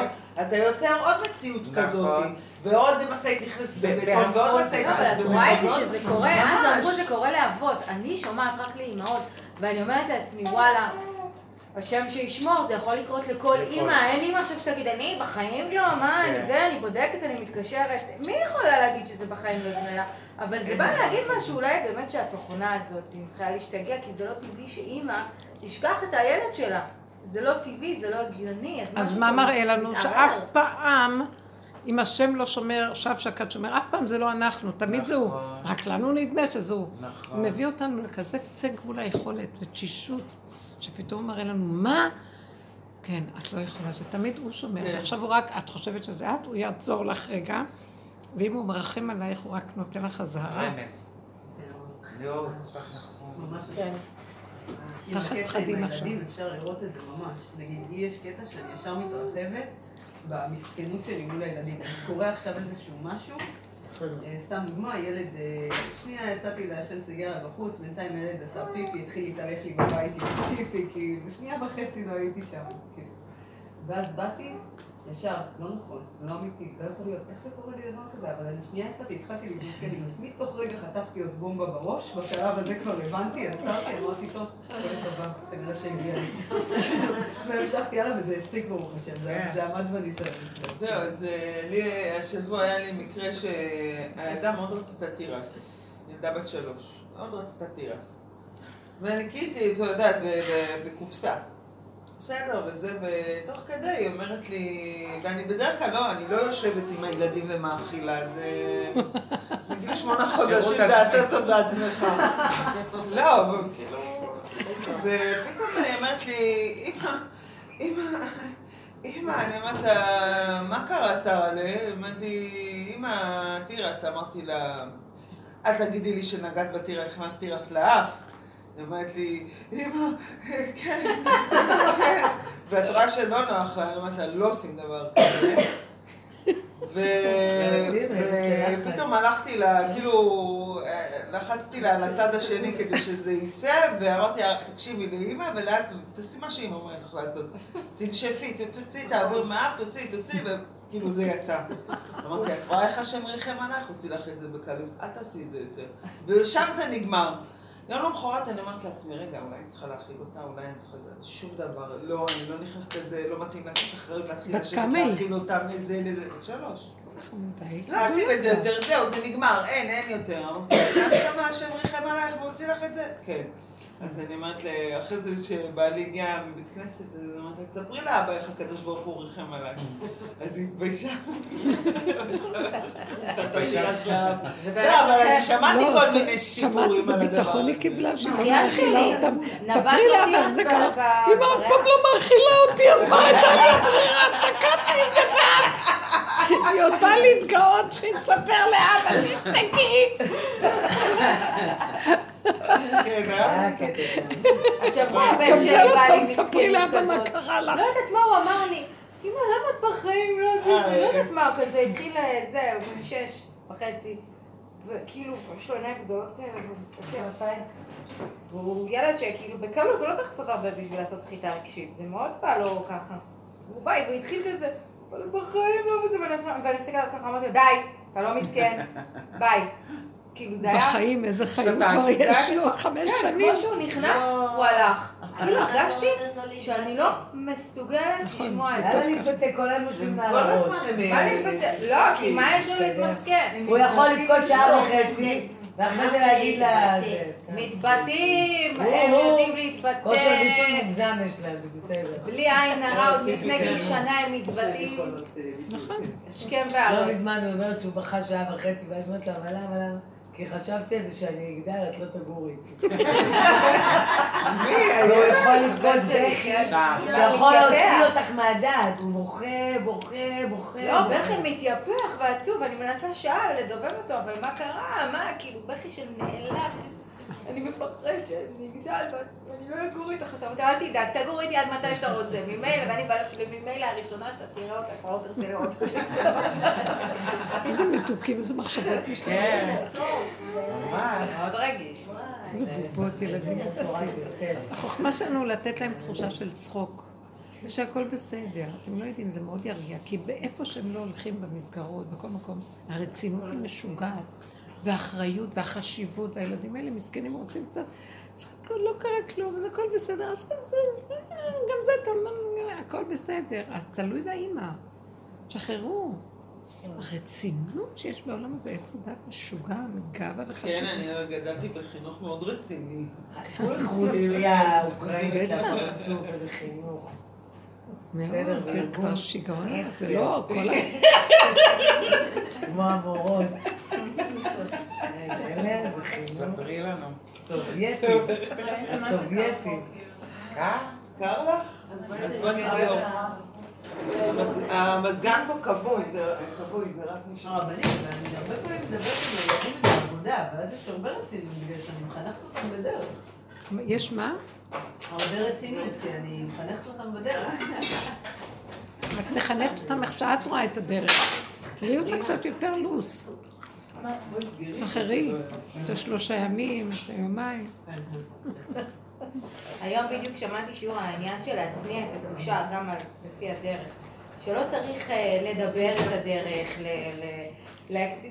אתה יוצר עוד מציאות נכון. כזאת. ועוד משאית נכנסת בבטון, ועוד משאית נכנסת בבטון. אבל את רואה את זה שזה קורה, אז אמרו זה קורה לאבות. אני שומעת רק לאימהות, ואני אומרת לעצמי, וואלה. השם שישמור, זה יכול לקרות לכל אימא, אין אימא עכשיו שתגיד, אני בחיים לא, מה, אני כן. זה, אני בודקת, אני מתקשרת, מי יכולה להגיד שזה בחיים לא יקרה לה? אבל זה בא להגיד משהו, אולי באמת שהתוכנה הזאת מתחילה להשתגע, כי זה לא טבעי שאימא תשכח את הילד שלה. זה לא טבעי, זה לא הגיוני. אז מה מראה לנו? שאף פעם... אם השם לא שומר, שב שקד שומר, אף פעם זה לא אנחנו, תמיד זה הוא. נכון. רק לנו נדמה שזה הוא. נכון. הוא מביא אותנו לכזה קצה גבול היכולת ותשישות. שפתאום מראה לנו, מה? כן, את לא יכולה, זה תמיד הוא שומר, כן. ועכשיו הוא רק, את חושבת שזה את, הוא יעצור לך רגע, ואם הוא מרחם עלייך, הוא רק נותן לך אזהרה. כן. פחדים עכשיו. אפשר לראות את זה ממש. נגיד, לי יש קטע שאני ישר מתרחבת במסכנות שלי מול הילדים. קורה עכשיו איזשהו משהו, אה, סתם דוגמה, ילד, אה, שנייה יצאתי לעשן סיגריה בחוץ, בינתיים הילד עשה פיפי, התחיל להתעלף לי בבית עם פיפי, כי בשנייה וחצי לא הייתי שם. כאילו. ואז באתי, ישר, לא נכון, לא אמיתי, לא יכול להיות, איך זה קורה לי דבר כזה? אבל אני שנייה יצאתי, התחלתי להתמסכן עם עצמי, תוך רגע חטפתי עוד בומבה בראש, בשלב הזה כבר הבנתי, עצרתי, אמרתי, טוב, כל טובה, כנראה שהגיע לי. והמשכתי הלאה וזה הפסיק ברוך השם, זה כן. עמד בניסיון. זהו, אז אה, לי, השבוע היה לי מקרה שהילדה מאוד רצתה תירס, ילדה בת שלוש. מאוד רצתה תירס. וניקיתי, את יודעת, בקופסה. בסדר, וזה, ותוך כדי היא אומרת לי, ואני בדרך כלל לא, אני לא יושבת עם הילדים ומאכילה, זה... בגיל שמונה חודשים תעשה זאת בעצמך. לא, כאילו... ופתאום היא אומרת לי, אמא, אמא, אני אומרת לה, מה קרה שרה? היא אומרת לי, אמא, תירס, אמרתי לה, אל תגידי לי שנגעת בתירס, הכנסת תירס לאף. היא אומרת לי, אמא, כן, כן. ואת רואה שלא נוח לה, אני אומרת לה, לא עושים דבר כזה. ופתאום הלכתי לה, כאילו, לחצתי לה על הצד השני כדי שזה יצא, ואמרתי לה, תקשיבי לאימא, ולאט, תעשי מה שאימא אומרת לך לעשות. תנשפי, תוציאי את האוויר מהאף, תוציאי, תוציאי, וכאילו זה יצא. אמרתי, את רואה איך השם ריחם עלייך? הוציא לך את זה בקלות, אל תעשי את זה יותר. ושם זה נגמר. יום למחרת אני אומרת לעצמי, רגע, אולי אני צריכה להאכיל אותה, אולי אני צריכה... שום דבר, לא, אני לא נכנסת לזה, לא מתאים לקחת אחריות להתחיל לשבת להאכיל אותה מזה לזה. שלוש. לא עושים את זה יותר, זהו, זה נגמר, אין, אין יותר. אמרתי, את כמה השם ריחם עלייך והוציא לך את זה? כן. אז אני אומרת, אחרי זה שבעלי הגיע מבית כנסת, אז אני אומרת, תספרי לאבא איך הקדוש ברוך הוא ריחם עליי. אז היא התביישה. לא, אבל אני שמעתי כל מיני סיפורים שמעתי, זה ביטחון היא קיבלה, שהיא לא מאכילה אותם. ספרי לאבא איך זה קרה. אמא אף פעם לא מאכילה אותי, אז מה הייתה לי הברירה? תקעתי את זה היא אותה להתגאות שהיא תספר לאבא, תשתקי. השבוע הבן גם זה לא טוב, תספרי לאבא מה קרה לך. לא יודעת מה הוא אמר לי. אמא, למה את בחיים לא זה? לא יודעת מה, הוא כזה התחיל, זה, הוא בן שש וחצי. וכאילו, יש לו עיניים גדולות כאלה, והוא מסתכל בפיים. והוא ילד שכאילו בקלות, הוא לא צריך לעשות הרבה בשביל לעשות סחיטה רגשית. זה מאוד בא לו ככה. והוא בא, והוא התחיל כזה, אבל בחיים לא בזה, ואני מסתכלת עליו ככה, אמרתי לו, די, אתה לא מסכן, ביי. כאילו זה היה... בחיים, איזה חיים כבר יש לו, חמש כן, שנים. כמו שהוא נכנס, הוא הלך. כאילו הרגשתי שאני לא מסוגלת לשמוע את זה. לה להתבטא כל היום יושבים כל מעל הראש. הזמן הם... מה להתבטא? לא, כי מה יש לו להתמסכן? הוא יכול לבכות שעה וחצי, ואחרי זה להגיד לה... זה. מתבטאים, הוא- הם הוא- יודעים להתבטא. כושר ביטוי מוגזם יש להם, זה בסדר. בלי עין הרע, עוד לפני שנה הם מתבטאים. נכון. השכם לא והערב. מזמן הוא אומרת שהוא בכה שעה וחצי, ואז אומרת לו, אבל למה, למה? כי חשבתי על זה שאני אגדל, את לא תגורי איתי. מי? הוא יכול לבכות בכי. שיכול. להוציא אותך מהדעת. הוא בוכה, בוכה, בוכה. לא. בכי מתייפח ועצוב, אני מנסה שעה לדובב אותו, אבל מה קרה? מה, כאילו, בכי של נעלם, אני מפחד שאני אגדל ואני לא אגור איתך, אתה אומר, אל תדאג, תגור איתי עד מתי שאתה רוצה, ממילא, ואני ממילא הראשונה שאתה תראה אותה, כבר לא תרצה לראות. איזה מתוקים, איזה מחשבות יש להם. כן, ממש. מאוד רגיש. איזה בובות, ילדים מתוקים. החוכמה שלנו לתת להם תחושה של צחוק. ושהכול בסדר. אתם לא יודעים, זה מאוד ירגיע. כי באיפה שהם לא הולכים במסגרות, בכל מקום, הרצינות היא משוגעת. והאחריות והחשיבות, והילדים האלה מסכנים רוצים קצת, הכל לא קרה כלום, אז הכל בסדר, אז זה, גם זה, אומר, הכל בסדר. אז תלוי באימא. תשחררו. הרצינות שיש בעולם הזה, עץ הדת משוגע, מגאווה וחשיבות. כן, אני גדלתי בחינוך מאוד רציני. רוסיה, אוקראינית, בטח. לפרצוף ולחינוך. בסדר, מאוד, זה. כבר שיגעון, זה. לא כל ה... כמו המורות. אלה זה חינוך ספרי לנו. סובייטי. הסובייטי. קר? קר לך? אז בוא. המז- המזגן פה כבוי, זה כבוי, זה רק נשאר. הרבנים, ואני הרבה פעמים מדברת עם ילדים בעבודה, ואז יש הרבה רצינות, בגלל שאני מחנכת אותם בדרך. יש מה? הרבה רצינות, כי אני מחנכת אותם בדרך. את מחנכת אותם איך שאת רואה את הדרך. תראי אותה קצת יותר לוס. שחררי. את השלושה ימים, את היומיים. היום בדיוק שמעתי שיעור העניין של להצניע את הקדושה, גם לפי הדרך. שלא צריך אה, לדבר את הדרך,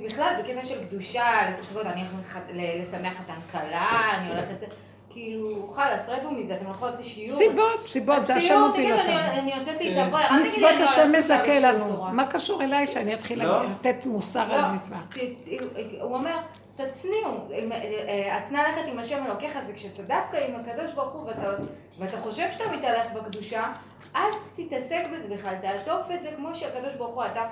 בכלל בקטע של קדושה, לסביבות, אני הולכת לשמח חתן כלה, אני הולכת... כאילו, חלאס, רדו מזה, אתם הולכות לשיעור. סיבות, סיבות, זה השם הוביל אותנו. אני הוצאתי את הברר, אל תגידי מצוות אני השם לא מזכה לנו. מה קשור אליי שאני אתחיל לא. לתת מוסר על לא, המצווה? ת- הוא אומר, תצניעו, הצנע לכת עם השם אלוקיך, זה כשאתה דווקא עם הקדוש ברוך הוא ואתה, ואתה חושב שאתה מתהלך בקדושה, אל תתעסק בזה בכלל, תעטוף את זה כמו שהקדוש ברוך הוא עטף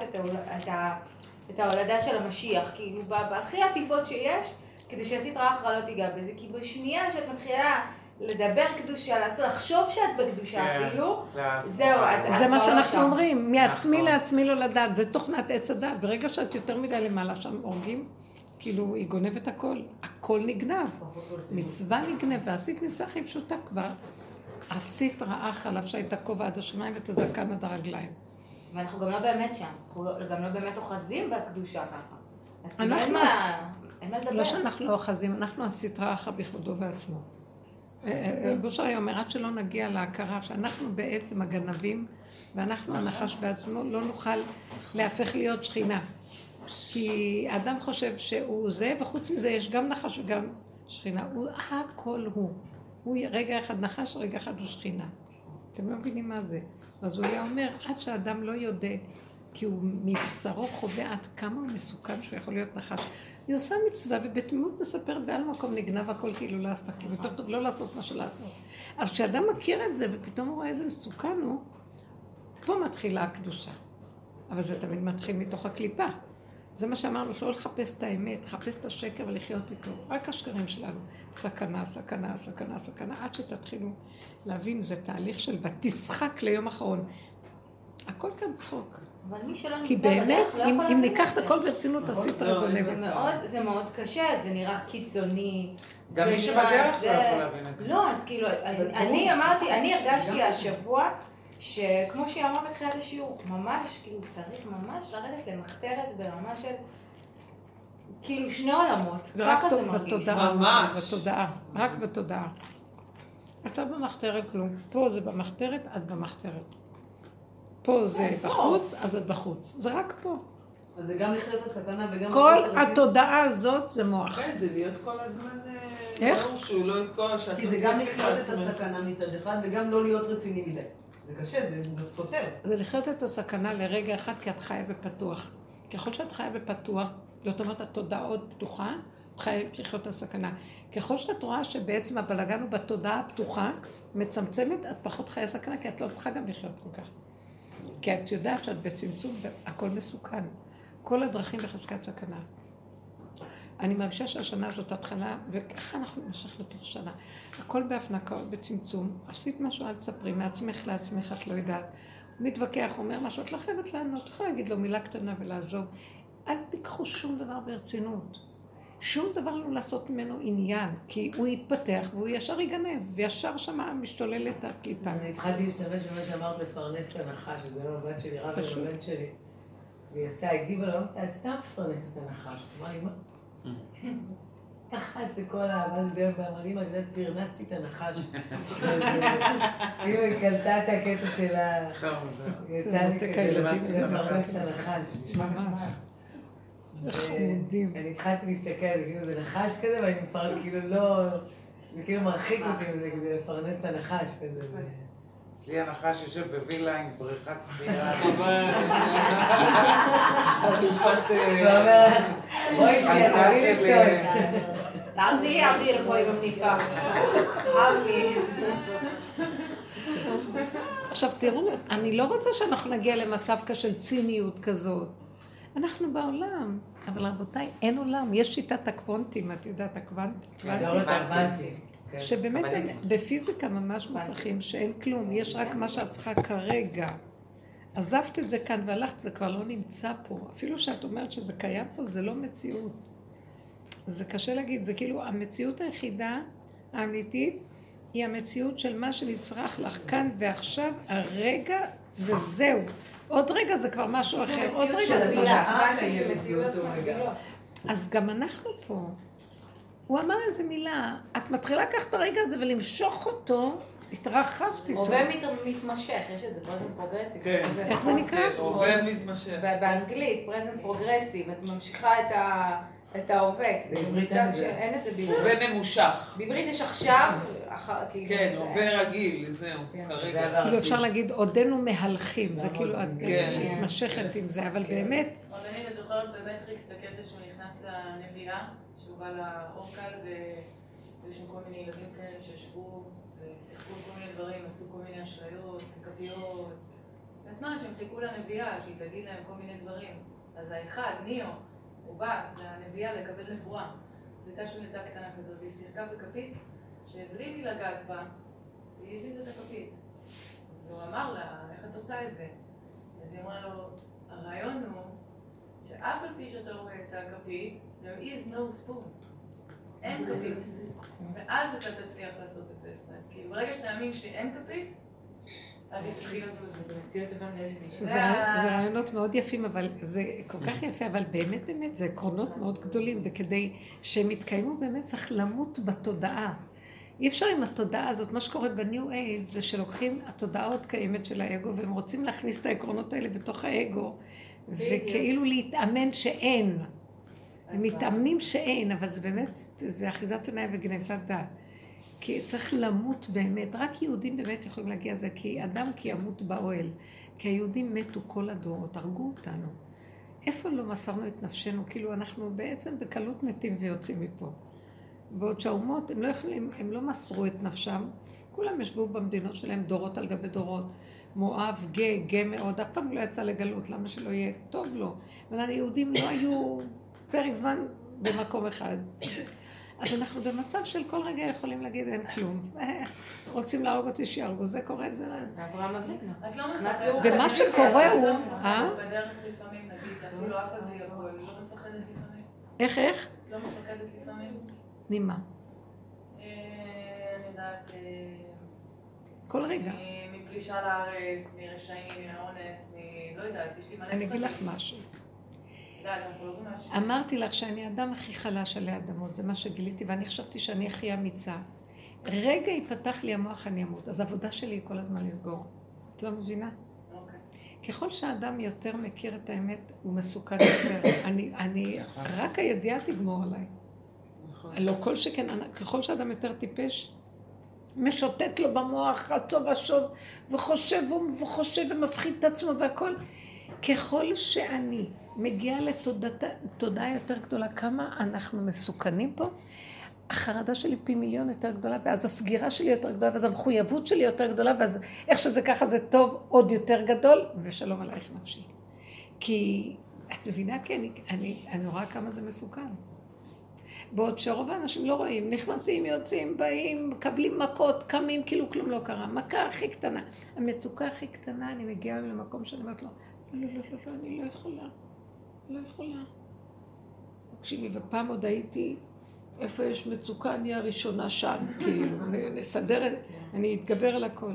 את, ההולדה של המשיח, כאילו ב- בהכי עטיפות שיש, כדי שהסטרא אחרא לא תיגע בזה, כי בשנייה שאת מתחילה לדבר קדושה, לעשות, לחשוב שאת בקדושה כן, אפילו, זה זהו, את- זה את מה לא שאנחנו שם. אומרים, מעצמי נכון. לעצמי לא לדעת, זה תוכנת עץ הדת. ברגע שאת יותר מדי למעלה שם הורגים, כאילו היא גונבת הכל, הכל נגנב. מצווה נגנבה, עשית מצווה הכי פשוטה כבר. עשית רעה חלב שהייתה כובע עד השמיים ואת הזקן עד הרגליים. ואנחנו גם לא באמת שם, אנחנו גם לא באמת אוחזים בקדושה ככה. אז אנחנו לא שאנחנו לא אוחזים, אנחנו הסטרה אחת בכבודו ועצמו. אה, אה, בושר היה אומר, עד שלא נגיע להכרה שאנחנו בעצם הגנבים ואנחנו הנחש בעצמו, לא נוכל להפך להיות שכינה. כי האדם חושב שהוא זה, וחוץ מזה יש גם נחש וגם שכינה. הוא הכל הוא. הוא רגע אחד נחש, רגע אחד הוא שכינה. אתם לא מבינים מה זה. אז הוא היה אומר, עד שהאדם לא יודע, כי הוא מבשרו חווה עד כמה הוא מסוכן שהוא יכול להיות נחש. היא עושה מצווה ובתמימות מספרת ועל המקום נגנב הכל כאילו לא עשתה כלום. יותר טוב לא לעשות מה שלעשות. אז כשאדם מכיר את זה ופתאום הוא רואה איזה מסוכן הוא, פה מתחילה הקדושה. אבל זה תמיד מתחיל מתוך הקליפה. זה מה שאמרנו, שלא לחפש את האמת, לחפש את השקר ולחיות איתו. רק השקרים שלנו. סכנה, סכנה, סכנה, סכנה, עד שתתחילו להבין, זה תהליך של ותשחק ליום אחרון. הכל כאן צחוק. אבל מי שלא כי נמצא באמת, בדרך לא אם, יכול אם להבין ניקח את. הכל ברצינות, הסטרה לא, זה גונבת. מאוד, זה מאוד קשה, זה נראה קיצוני. גם זה מי שבדרך זה- לא יכול להבין את זה. לא, אז כאילו, אני אמרתי, אני הרגשתי השבוע, שכמו שהיא אמרה בתחילת השיעור, ממש, כאילו, צריך ממש לרדת למחתרת ברמה של, כאילו, שני עולמות. זה רק ככה זה מרגיש. בתודעה. ממש. בתודעה. רק בתודעה. את לא במחתרת כלום. פה זה במחתרת, את במחתרת. פה זה בחוץ, אז את בחוץ. זה רק פה. אז זה גם לחיות הסכנה וגם... כל. התודעה הזאת זה מוח. כן, זה להיות כל הזמן... אה, איך? ברור שהוא לא יתקוע, כי זה גם לחיות את. הסכנה מצד אחד וגם לא להיות רציני מדי. זה קשה, זה זה סותר. זה לחיות את הסכנה לרגע אחד, כי את חיה בפתוח. ככל שאת חיה בפתוח, זאת אומרת, התודעה עוד פתוחה, את חייבת לחיות את הסכנה. ככל שאת רואה שבעצם הבלגן הוא בתודעה הפתוחה, מצמצמת, את פחות חיה סכנה, כי את לא צריכה גם לחיות כל כך. כי את יודעת שאת בצמצום והכל מסוכן. כל הדרכים בחזקת סכנה. אני מרגישה שהשנה הזאת התחלה, וככה אנחנו נמשך לתוך שנה. הכל בהפנקה, בצמצום. עשית משהו, אל תספרי, מעצמך לעצמך, את לא יודעת. הוא מתווכח, אומר משהו, את לא חייבת לענות, את יכולה להגיד לו מילה קטנה ולעזוב. אל תיקחו שום דבר ברצינות. שום דבר לא לעשות ממנו עניין, כי הוא יתפתח והוא ישר יגנב, וישר שמה משתוללת הקליפה. אני התחלתי להשתמש במה שאמרת לפרנס את הנחש, שזה לא הבת שלי, רב עם. הבן שלי. והיא עשתה, הגיבה לו, את סתם מפרנסת את הנחש. אמרה לי, מה? נחש זה כל ה... ואז זה ואמרה לי, אמא, את יודעת, פרנסתי את הנחש. כאילו היא קלטה את הקטע של ה... יצא לי כזה לפרנס את הנחש. ממש. חמודים. אני התחלתי להסתכל על זה, כאילו זה נחש כזה, ואני מפרנס, כאילו לא... זה כאילו מרחיק אותי מזה כדי לפרנס את הנחש כזה. אצלי הנחש יושב בווילה עם בריכת. אה, ואומר לך, בואי שנייה, חליפה תביא לי של, לשתות. תעשי לי אוויר פה עם המניפה. אבי. עכשיו תראו, אני לא רוצה שאנחנו נגיע למצב של ציניות כזאת. אנחנו בעולם, אבל רבותיי, אין עולם. יש שיטת הקוונטים, את יודעת, הקוונטים. הבנתי. כן. שבאמת. בפיזיקה ממש מוכרחים שאין כלום, יש רק מה שאת צריכה כרגע. עזבת את זה כאן והלכת, זה כבר לא נמצא פה. אפילו שאת אומרת שזה קיים פה, זה לא מציאות. זה קשה להגיד, זה כאילו המציאות היחידה האמיתית היא המציאות של מה שנצרך לך כאן ועכשיו, הרגע, וזהו. עוד רגע זה כבר משהו אחר, עוד רגע זה משהו. אחר. אז גם אנחנו פה. הוא אמר איזה מילה, את מתחילה לקחת את הרגע הזה ולמשוך אותו, התרחבת איתו. הווה מת- מתמשך, יש את זה present progressive. כן. איך זה נקרא? עובד מתמשך. באנגלית, present progressive, את ממשיכה את ה... את ההווה. בעברית אין את זה בעברית. הווה ממושך. בעברית יש עכשיו, כאילו, כן, הווה רגיל, זהו, כן. כרגע. כאילו אפשר להגיד, עודנו מהלכים, זה כאילו, את כן. מתמשכת עם זה, אבל באמת... אני זוכרת במטריקס את הקטע שהוא נכנס לנביאה, שהוא בא לאורקל, והיו שם כל מיני ילדים כאלה שישבו ושיחקו כל מיני דברים, עשו כל מיני אשליות, כפיות. בזמן שהם חיכו לנביאה, שהיא תגיד להם כל מיני דברים. אז האחד, ניאו, הוא בא לנביאה לקבל נבואה. זו הייתה שם ילדה קטנה כזאת, והיא שיחקה בכפית, שבלי לגעת בה, היא הזיזה את הכפית. אז הוא אמר לה, איך את עושה את זה? אז היא אמרה לו, הרעיון הוא שאף על פי שאתה רואה את הכפית, there is no spoon. אין כפית. ואז אתה תצליח לעשות את זה. זאת אומרת, כי ברגע שתאמין שאין כפית, זה רעיונות מאוד יפים, אבל זה כל כך יפה, אבל באמת באמת זה עקרונות מאוד גדולים, וכדי שהם יתקיימו באמת צריך למות בתודעה. אי אפשר עם התודעה הזאת, מה שקורה בניו אייד זה שלוקחים התודעה עוד קיימת של האגו, והם רוצים להכניס את העקרונות האלה בתוך האגו, וכאילו להתאמן שאין. הם מתאמנים שאין, אבל זה באמת, זה אחיזת עיניים וגנבת דעת. כי צריך למות באמת, רק יהודים באמת יכולים להגיע לזה, כי אדם כי ימות באוהל. כי היהודים מתו כל הדורות, הרגו אותנו. איפה לא מסרנו את נפשנו? כאילו אנחנו בעצם בקלות מתים ויוצאים מפה. בעוד שהאומות, הם לא יכולים, הם לא מסרו את נפשם, כולם ישבו במדינות שלהם דורות על גבי דורות. מואב גא, גא מאוד, אף פעם לא יצא לגלות, למה שלא יהיה? טוב לו. אבל היהודים לא היו פרק זמן במקום אחד. אז אנחנו במצב של כל רגע יכולים להגיד אין כלום. רוצים להרוג אותי, שיהרגו, זה קורה, זה... אברהם אבינו. לא ומה שקורה הוא... אה? בדרך לפעמים, נגיד, אפילו אף אחד לא מפחדת לפעמים. איך, איך? לא מפחדת לפעמים. ממה? אה, אני יודעת... אה, כל רגע. מפלישה לארץ, מרשעים, מאונס, מ... לא יודעת, יש לי מלא... אני אגיד לך משהו. אמרתי לך שאני האדם הכי חלש עלי אדמות, זה מה שגיליתי, ואני חשבתי שאני הכי אמיצה. רגע ייפתח לי המוח, אני אמות. אז העבודה שלי היא כל הזמן לסגור. את לא מבינה? אוקיי. ככל שאדם יותר מכיר את האמת, הוא מסוכן יותר. אני, אני, רק הידיעה תגמור עליי. נכון. לא כל שכן, ככל שאדם יותר טיפש, משוטט לו במוח עצוב ושוב, וחושב וחושב ומפחיד את עצמו והכל. ככל שאני מגיעה לתודעה יותר גדולה, כמה אנחנו מסוכנים פה, החרדה שלי פי מיליון יותר גדולה, ואז הסגירה שלי יותר גדולה, ואז המחויבות שלי יותר גדולה, ואז איך שזה ככה זה טוב עוד יותר גדול, ושלום עלייך נפשי. כי את מבינה? כן, אני, אני, אני רואה כמה זה מסוכן. בעוד שרוב האנשים לא רואים, נכנסים, יוצאים, באים, מקבלים מכות, קמים, כאילו כלום לא קרה. מכה הכי קטנה. המצוקה הכי קטנה, אני מגיעה למקום שאני אומרת לו, לא, לא, לא, לא, לא, אני לא יכולה. לא יכולה. תקשיבי, ופעם עוד הייתי, איפה יש מצוקה, אני הראשונה שם, כאילו, נסדר את זה, אני אתגבר על הכל.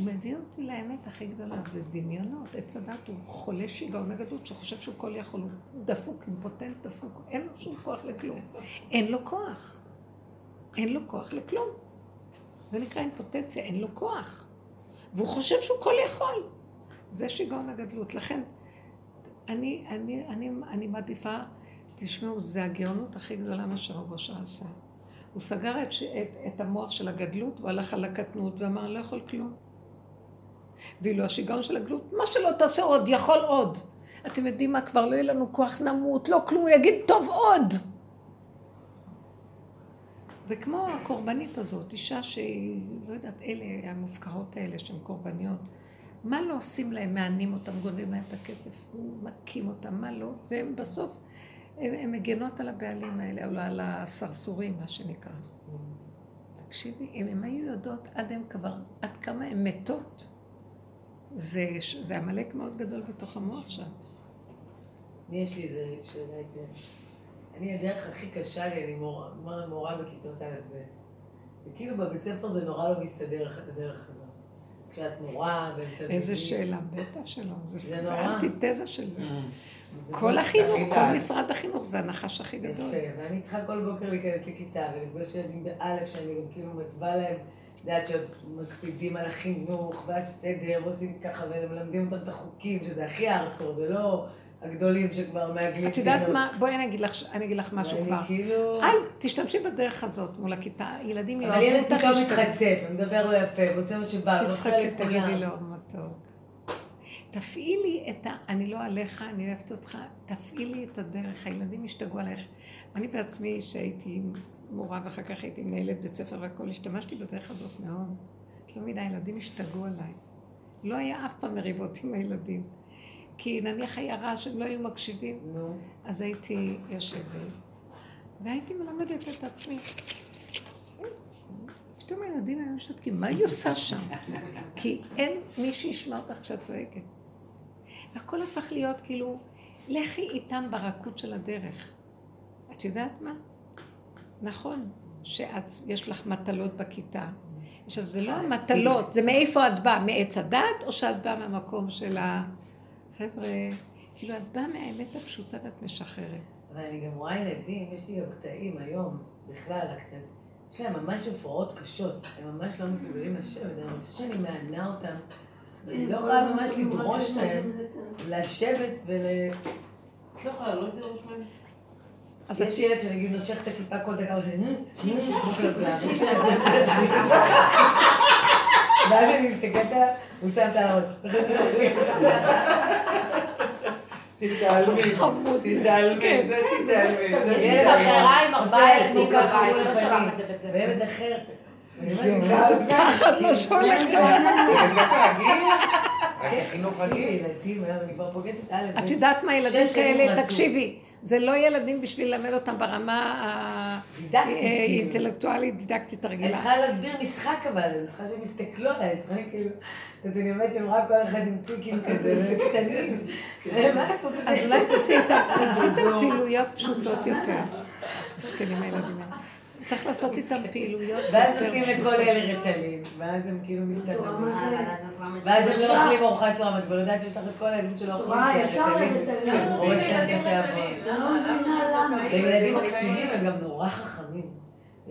הוא מביא אותי לאמת הכי גדולה, זה דמיונות. עץ הדת הוא חולה שיגעון הגדות שחושב שהוא כל יכול, הוא דפוק, אימפוטנט דפוק, אין לו שום כוח לכלום. אין לו כוח. אין לו כוח לכלום. זה נקרא אימפוטנציה, אין לו כוח. והוא חושב שהוא כל יכול. זה שיגעון הגדלות. לכן, אני, אני, אני, אני מעדיפה, תשמעו, זה הגאונות הכי גדולה מה שרב אושר עשה. הוא סגר את, את, את המוח של הגדלות והלך על הקטנות ואמר, לא יכול כלום. ואילו השיגעון של הגדלות, מה שלא תעשה עוד, יכול עוד. אתם יודעים מה, כבר לא יהיה לנו כוח נמות, לא כלום, הוא יגיד, טוב עוד. זה כמו הקורבנית הזאת, אישה שהיא, לא יודעת, אלה המופקרות האלה שהן קורבניות. מה לא עושים להם? מענים אותם, גונבים להם את הכסף, מכים אותם, מה לא? והם בסוף, הן מגנות על הבעלים האלה, או על הסרסורים, מה שנקרא. תקשיבי, אם הן היו יודעות עד הן כבר, עד כמה הן מתות, זה, זה עמלק מאוד גדול בתוך המוח שם. אני יש לי איזה שאלה איתי. אני, הדרך הכי קשה לי, אני מורה, מורה בכיתות א' ב'. וכאילו בבית ספר זה נורא לא מסתדר, הדרך הזאת. כשאת מורה בין איזה שאלה, בטח שלא. זה האנטיתזה של זה. Mm. כל החינוך, כל משרד החינוך, זה הנחש הכי גדול. יפה, ואני צריכה כל בוקר להיכנס לכיתה ולפגוש ילדים באלף, שאני גם כאילו מתווה להם, יודעת שעוד מקפידים על החינוך והסדר, ועושים ככה, ומלמדים אותם את החוקים, שזה הכי ארדקור, זה לא הגדולים שכבר מעגלים. את יודעת מה? בואי אני אגיד לך, אני אגיד לך משהו כבר. כאילו... אל, תשתמשי בדרך הזאת מול הכיתה. ילדים אבל יאהבו ילד אותך. פתאום ישתמשו. מתחצף, ומדבר לא יפה, ועושה מה שבא, תצחקי, ואוכל תגידי. לו, מתוק. תפעילי את ה... אני לא עליך, אני אוהבת אותך. תפעילי את הדרך, הילדים ישתגעו עלייך. אני בעצמי, שהייתי מורה ואחר כך הייתי מנהלת בית ספר והכול, השתמשתי בדרך הזאת מאוד. לא מדי, הילדים השתגעו עליי. לא היה אף פעם מריבות עם הילדים. כי נניח היה רעש, הם לא היו מקשיבים, נו. אז הייתי יושבת, והייתי מלמדת את עצמי. פתאום הילדים היו משתתקים, מה היא עושה שם? כי אין מי שישמע אותך כשאת צועקת. והכל הפך להיות כאילו, לכי איתם ברכות של הדרך. את יודעת מה? נכון, שיש לך מטלות בכיתה. עכשיו, זה לא המטלות, זה מאיפה את באה, מעץ הדת, או שאת באה מהמקום של ה... חבר'ה, כאילו את באה מהאמת הפשוטה ואת משחררת. אבל אני גם רואה ילדים, יש לי קטעים היום, בכלל, הקטעים. יש להם ממש הפרעות קשות, הם ממש לא מסוגלים לשבת, אני חושבת שאני מענה אותם. אני לא יכולה ממש לדרוש מהם לשבת ול... את לא יכולה, לא לדרוש מהם. אז יש. ילד שנגיד נושך את הכיפה כל דקה ועושה נו. ואז אני מסתכלת עליו, הוא שם את הראש. תתעלמי, חמוד, תתעלמי. זה תתעלמי. זה יש לי. חברה עם ארבעה ילדים ככה מול לא. שולחת לבית ספר. וילד אחר. זה פחד מה שהולך כן. את יודעת מה ילדים כאלה. תקשיבי, זה לא ילדים בשביל ללמד אותם ברמה דידקטית, כאילו. האינטלקטואלית דידקטית אני הרגילה. צריכה להסביר משחק אבל, אני צריכה שהם יסתכלו עליי, אני צריכה כאילו... אני אומרת שהם רק כל אחד עם טיקים כזה, קטנים. את רוצה? אז אולי תעשי איתם, עשיתם פעילויות פשוטות יותר. מסכנים הילדים האלה. צריך לעשות איתם פעילויות ואז יותר נותנים לכל. אלה רטלין, ואז הם כאילו מסתדרים. אה, ואז הם לא אוכלים ארוחת צהריים, את כבר יודעת שיש לך את כל הילדים שלא אוכלים לרטלין. הורס להם את התיאבון. אני לא מבינה למה. והם ילדים מקסימים, הם גם נורא חכמים.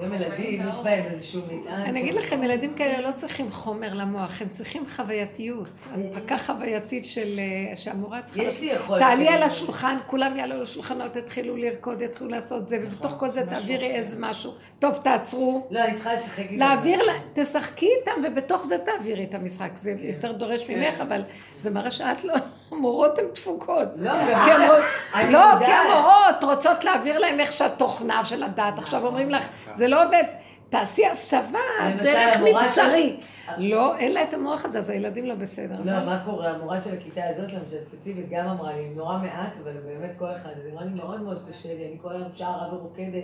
הם ילדים, יש בהם איזשהו מטען. אני אגיד לכם, ילדים כאלה לא צריכים חומר למוח, הם צריכים חווייתיות. הנפקה חווייתית של... אה, שהמורה צריכה... יש לי יכולת. תעלי על השולחן, כולם יעלו לשולחנות, יתחילו לרקוד, יתחילו לעשות זה, ובתוך כל זה תעבירי איזה משהו. טוב, תעצרו. לא, אני צריכה לשחק איתם. להעביר, לה- תשחקי איתם, ובתוך זה תעבירי את המשחק. זה יותר דורש כן. ממך, אבל זה מראה שאת לא... המורות הן תפוקות. לא, כי לא. כי המורות רוצות להעביר להם איך שהתוכנה של הדת. עכשיו אומרים לך, זה לא עובד. תעשי הסבה דרך מבשרי. לא, אין לה את המוח הזה, אז הילדים לא בסדר. לא, מה קורה? המורה של הכיתה הזאת, למשל, ספציפית, גם אמרה לי, נורא מעט, אבל באמת כל אחד, היא אמרה לי, מאוד מאוד קשה לי, אני כל היום שרה ורוקדת,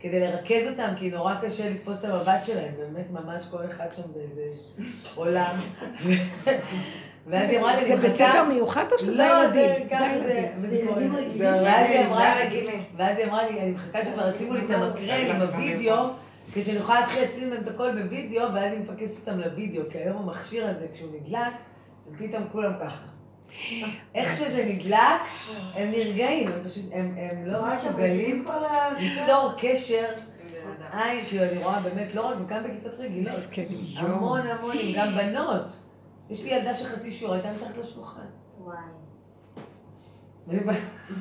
כדי לרכז אותם, כי נורא קשה לתפוס את המבט שלהם, באמת ממש כל אחד שם באיזה עולם. ואז היא אמרה לי, זה בית ספר מיוחד או שזה לא, הילדים? זה זה ככה זה. וזה קורה. זה ואז היא. אמרה, זה הרגיל. ואז היא אמרה לי, אני מחכה שכבר ישימו לי את המקרן עם הוידאו, כשאני יכולה להתחיל לשים להם את הכל בוידאו, ואז היא מפקסת אותם לוידאו, כי היום המכשיר הזה, כשהוא נדלק, הם פתאום כולם ככה. איך שזה נדלק, הם נרגעים, הם פשוט, הם, הם לא מסוגלים ליצור קשר עין, כאילו אני רואה באמת, לא רק, גם בכיתות רגילות, יואו. המון המונים, גם בנות. יש לי ילדה שחצי שיעור הייתה מתחת לשולחן. וואי.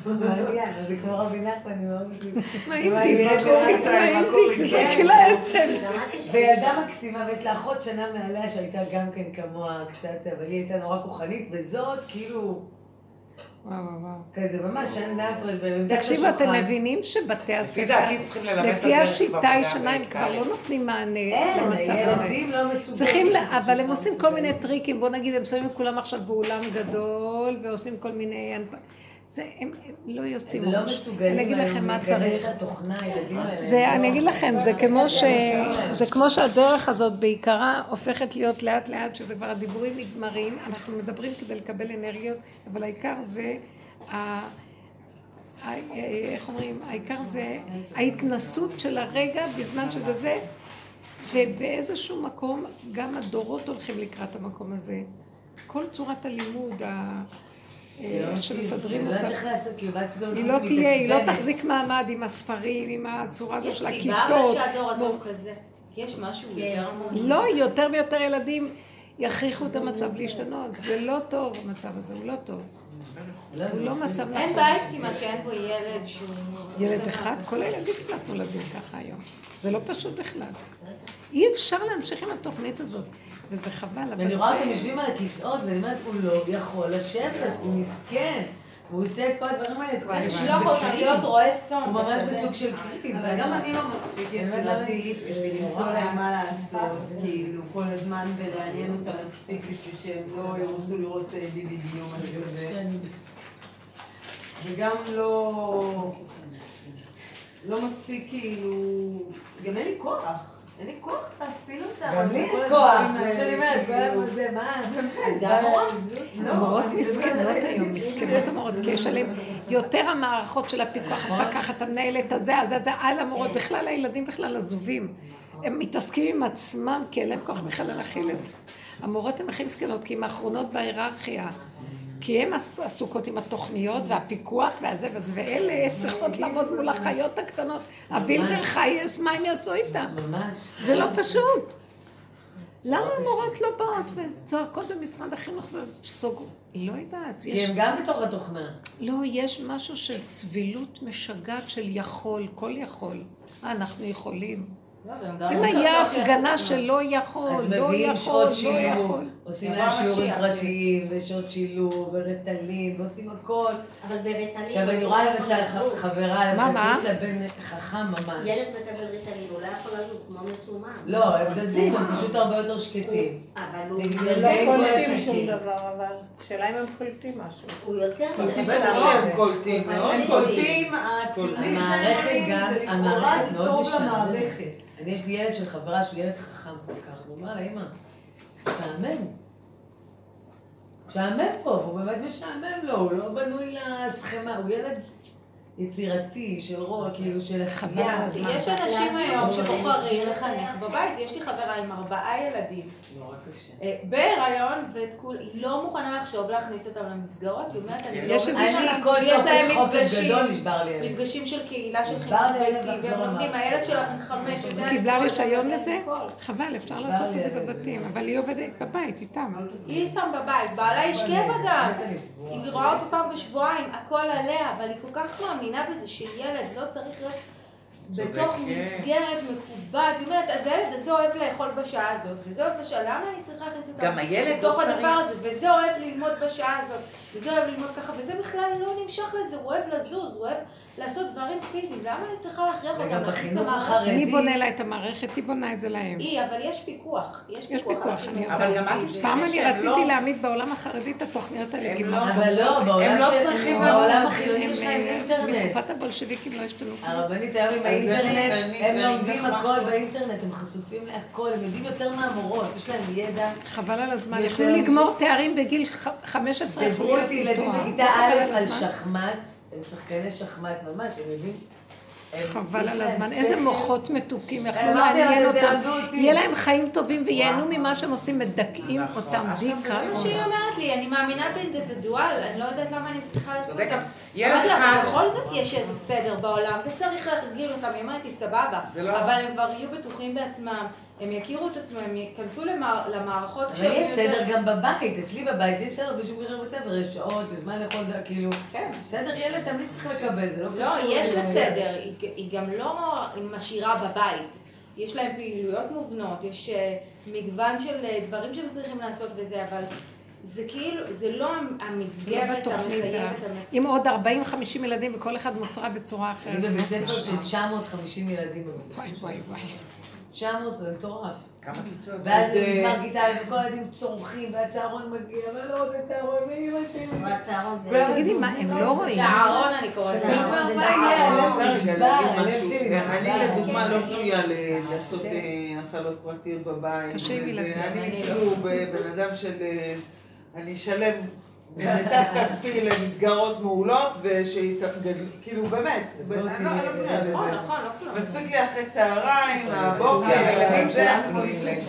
מעניין, זה כמו רבי נחמן, אני מאוד וילדה מקסימה, ויש לה אחות שנה מעליה שהייתה גם כן כמוה קצת, אבל היא הייתה נורא כוחנית, וזאת כאילו, וואו, וואו. כזה ממש ומתחת תקשיבו, אתם. מבינים שבתי הספר, לפי השיטה הישנה, הם כבר. לא נותנים מענה אין, למצב הזה. ילדים לא מסוגלים. צריכים, אבל הם לא עושים כל מיני. טריקים, בוא נגיד, הם שמים כולם עכשיו באולם גדול, ועושים כל מיני... זה, הם הם לא יוצאים הם לא ממש. מסוגלים אני אגיד לכם מה צריך. לתוכנה, הילדים האלה. זה, אני לא- אגיד לכם, זה כמו, ש... זה כמו שהדרך הזאת בעיקרה הופכת להיות לאט לאט, שזה כבר הדיבורים נגמרים, אנחנו מדברים כדי לקבל אנרגיות, אבל העיקר זה. ה... איך אומרים, העיקר זה ההתנסות של הרגע בזמן שזה זה, ובאיזשהו מקום גם הדורות הולכים לקראת המקום הזה. כל צורת הלימוד, ה... איך שמסדרים לא אותה. היא לא תהיה, היא לא. תחזיק מעמד עם הספרים, עם הצורה הזו יש של סיבה אבל הכיתות. שהדור הזה. הוא כזה. יש משהו כן. יותר המון. לא, יותר ויותר ילדים יכריחו את המצב להשתנות. זה לא טוב, המצב הזה, הוא לא טוב. הוא לא מצב נכון. אין בית כמעט שאין בו ילד שהוא... ילד אחד? כל הילדים נתנו לזה ככה היום. זה לא פשוט בכלל. אי אפשר להמשיך עם התוכנית הזאת. וזה חבל, אבל זה... ואני רואה אותם יושבים על הכיסאות, ואני אומרת, הוא לא יכול לשבת, הוא מסכן. הוא עושה את כל הדברים האלה כבר. לשלוח אותם להיות רועה צאן. הוא ממש בסוג של קריטיז. אבל גם אני לא מספיק יצירתית בשביל למצוא להם מה לעשות, כאילו, כל הזמן ולעניין אותם מספיק בשביל שהם לא ירצו לראות DVD או משהו כזה. וגם לא... לא מספיק כאילו... גם אין לי כוח. אין לי כוח להפעיל אותם. גם לי כוח. אני אומרת, כל הזמן זה, מה? המורות מסכנות היום, מסכנות המורות, כי יש עליהן יותר המערכות של הפיקוח, המפקחת, המנהלת, הזה, הזה, הזה, על המורות, בכלל הילדים בכלל עזובים. הם מתעסקים עם עצמם, כי אין להם כוח בכלל להכיל את זה. המורות הן הכי מסכנות, כי הן האחרונות בהיררכיה. כי הן עסוקות עם התוכניות והפיקוח והזה וזה, ואלה צריכות לעמוד מול החיות הקטנות. ה ווילדע חיות, מה הם יעשו איתם? ממש. זה לא פשוט. למה המורות לא באות וצועקות במשרד החינוך וסוגרו? לא יודעת. כי הם גם בתוך התוכנה. לא, יש משהו של סבילות משגעת של יכול, כל יכול. אנחנו יכולים. אם היה הפגנה שלא יכול, לא יכול, לא יכול. עושים להם שיעורים פרטיים, ושעות שילוב, ורטלין, ועושים הכל. אבל ברטלין... עכשיו אני רואה למשל חברה, מה, מה? יש לה בן חכם ממש. ילד מקבל רטלין, הוא לא יכול לזוז כמו מסומם. לא, הם זזים, הם פשוט הרבה יותר שקטים. אבל הוא... לא קולטים שום. דבר, אבל השאלה אם הם קולטים משהו. הוא יותר... בטח שהם קולטים, הם קולטים. המערכת גם, המערכת מאוד. למערכת. אני, יש לי ילד של חברה שהוא ילד חכם כל כך, אומר לה, אמא, משעמם. משעמם פה, הוא באמת משעמם לו, הוא לא בנוי לסכמה, הוא ילד יצירתי, של רוע, כאילו, של עשייה. יש אנשים היום שבוחרים לחנך בבית, יש לי חברה עם ארבעה ילדים נורא קשה. אה, בהיריון, ואת כול, היא לא מוכנה לחשוב להכניס אותם למסגרות, היא אומרת, אני לא יש כל יש להם מפגשים. מפגשים של קהילה של חינוך ביתי, והם לומדים. הילד שלה בן חמש, קיבלה רישיון זה, לזה? חבל, אפשר לעשות את זה בבתים, אבל היא עובדת בבית איתם. היא איתם בבית, בעלה איש קבע גם. היא רואה אותו פעם בשבועיים, הכל עליה, אבל היא כל כך מאמינה בזה שילד לא צריך להיות בתוך כן. מסגרת מקובעת. היא אומרת, אז הילד הזה אוהב לאכול בשעה הזאת, וזה אוהב בשעה, למה אני צריכה להכניס אותם גם הילד בתוך לא צריך- הדבר הזה, וזה אוהב ללמוד בשעה הזאת, וזה אוהב ללמוד ככה, וזה בכלל לא נמשך לזה, הוא אוהב לזוז, הוא אוהב לעשות דברים פיזיים, למה אני צריכה להכריח אותם וגם להכניס בחינוך? החרדי. מי בונה לה את המערכת? היא בונה את זה להם. היא, אבל יש פיקוח. יש פיקוח. אני החינוך. אבל גם יודעת. פעם אני שהם רציתי לא- להעמיד בעולם החרדי את התוכניות האלה, הם כמעט. לא- אבל לא, בעולם לא בעולם הם, החילוני יש להם אה, אינטרנט. מתקופת הבולשביקים לא השתנו כלום. הרבנית היום עם האינטרנט, אני- הם אני לומדים הכל. באינטרנט, הם חשופים להכל, הם יודעים יותר מהמורות, יש להם ידע. חבל על הזמן, יכלו. לגמור תארים בגיל ח- 15, יכלו עם ילדים. בכיתה א' על על הזמן. שחמט, הם שחקני שחמט ממש, הם יודעים. חבל על הזמן. איזה מוחות מתוקים יכלו לעניין אותם. יהיה להם חיים טובים וייהנו ממה שהם עושים, מדכאים נכון. אותם עכשיו דיכאון. מה שהיא אומרת לי, אני מאמינה באינדיבידואל, אני לא יודעת למה אני צריכה לעשות אבל אחד- בכל זאת יש איזה סדר בעולם, וצריך להרגיל אותם, היא אומרת לי, סבבה, זה לא- אבל הם כבר יהיו בטוחים בעצמם, הם יכירו את עצמם, הם ייכנסו למע- למערכות אבל כשהם יש יותר- סדר גם בבית, אצלי בבית יש סדר בשום קשר בבית ספר, יש שעות, יש זמן לאכול, כאילו, כן. סדר ילד תמיד צריך לקבל, זה לא לא, יש לה סדר, היא- היא גם לא משאירה בבית. יש להם פעילויות מובנות, יש אה, מגוון של אה, דברים שהם צריכים לעשות וזה, אבל זה כאילו, זה לא לא המסגרת בתוכנית, המחייבת. ה- המפ- עם עוד 40-50 ילדים וכל אחד מופרע בצורה אחרת. אני בבית ספר של 950 ילדים בבית ספר. וואי וואי וואי. 900 זה מטורף. כמה כיתות? ואז אז, אה, נגמר כיתה א' וכל הילדים צורכים, והצהרון מגיע, ואני לא רוצה צהרון, ואמא שלי. הצהרון זה... תגידי, מה, הם לא רואים? זה? צהרון אני קוראת זה לזה. זה מה. יהיה? אני להגיד לדוגמה לא. ל- לעשות אה, הפעלות פרטיות בבית. קשה עם וזה- ילדים. אני כאילו בן אדם של... אה, אני אשלם במיטב כספי למסגרות מעולות, ושכאילו באמת, אני לא לא בנויה נכון, לזה. נכון, לא. מספיק לי אחרי צהריים, הבוקר, הילדים לזה.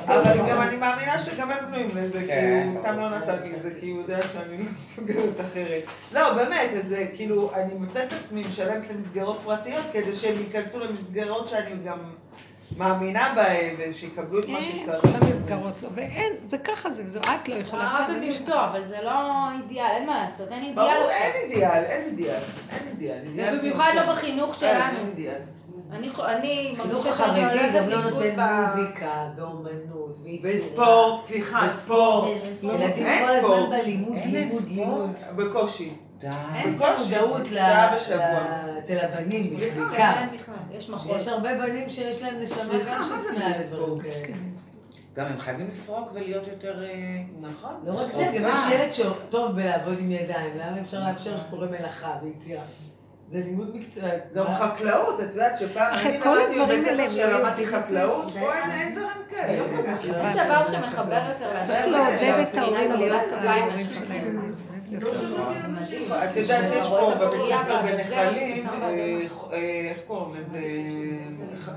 אבל גם אני מאמינה שגם הם בנויים לזה, כי כן. הוא סתם לא נתן לי את זה, כי הוא יודע שאני לא מסוגלת אחרת. לא, באמת, אז זה כאילו, אני מוצאת את עצמי משלמת למסגרות פרטיות, כדי שהם ייכנסו למסגרות שאני גם מאמינה בהם, ושיקבלו את מה אין, שצריך. כל המסגרות לא, ואין, זה ככה זה, וזה את לא יכולה. ש- במיעוטו, אבל זה לא אידיאל, אין מה לעשות, אין אידיאל. ברור. אין אידיאל, אין אידיאל, אין אידיאל. ובמיוחד. לא בחינוך שלנו. אין אידיאל. אני מרגישה שאני הולכת לא לאיבוד נותן ב... מוזיקה ואומנות ויצירה. וספורט, סליחה, ספורט. ילדים אין כל הזמן ספורט. בלימוד, לימוד, ספורט. לימוד. בקושי. די. אין. מודעות אצל הבנים. בעיקר. יש הרבה בנים שיש להם נשמה גם זה שצמאה בלי לדברים? כאלה. גם הם חייבים לפרוק ולהיות יותר... אה, נכון. לא רק זה, גם יש ילד שטוב בלעבוד עם ידיים, למה אפשר לאפשר שקורא מלאכה ויצירה? זה לימוד מקצועי. גם חקלאות, את יודעת שפעם אחרי כל הדברים האלה הם לא יודעים את זה. חקלאות, פה אין דברים כאלה. אין דבר שמחבר יותר צריך. לעודד את ההורים להיות ההורים צבא את יודעת, יש פה בבית ספר בנחלים, אה, אה, איך קוראים לזה,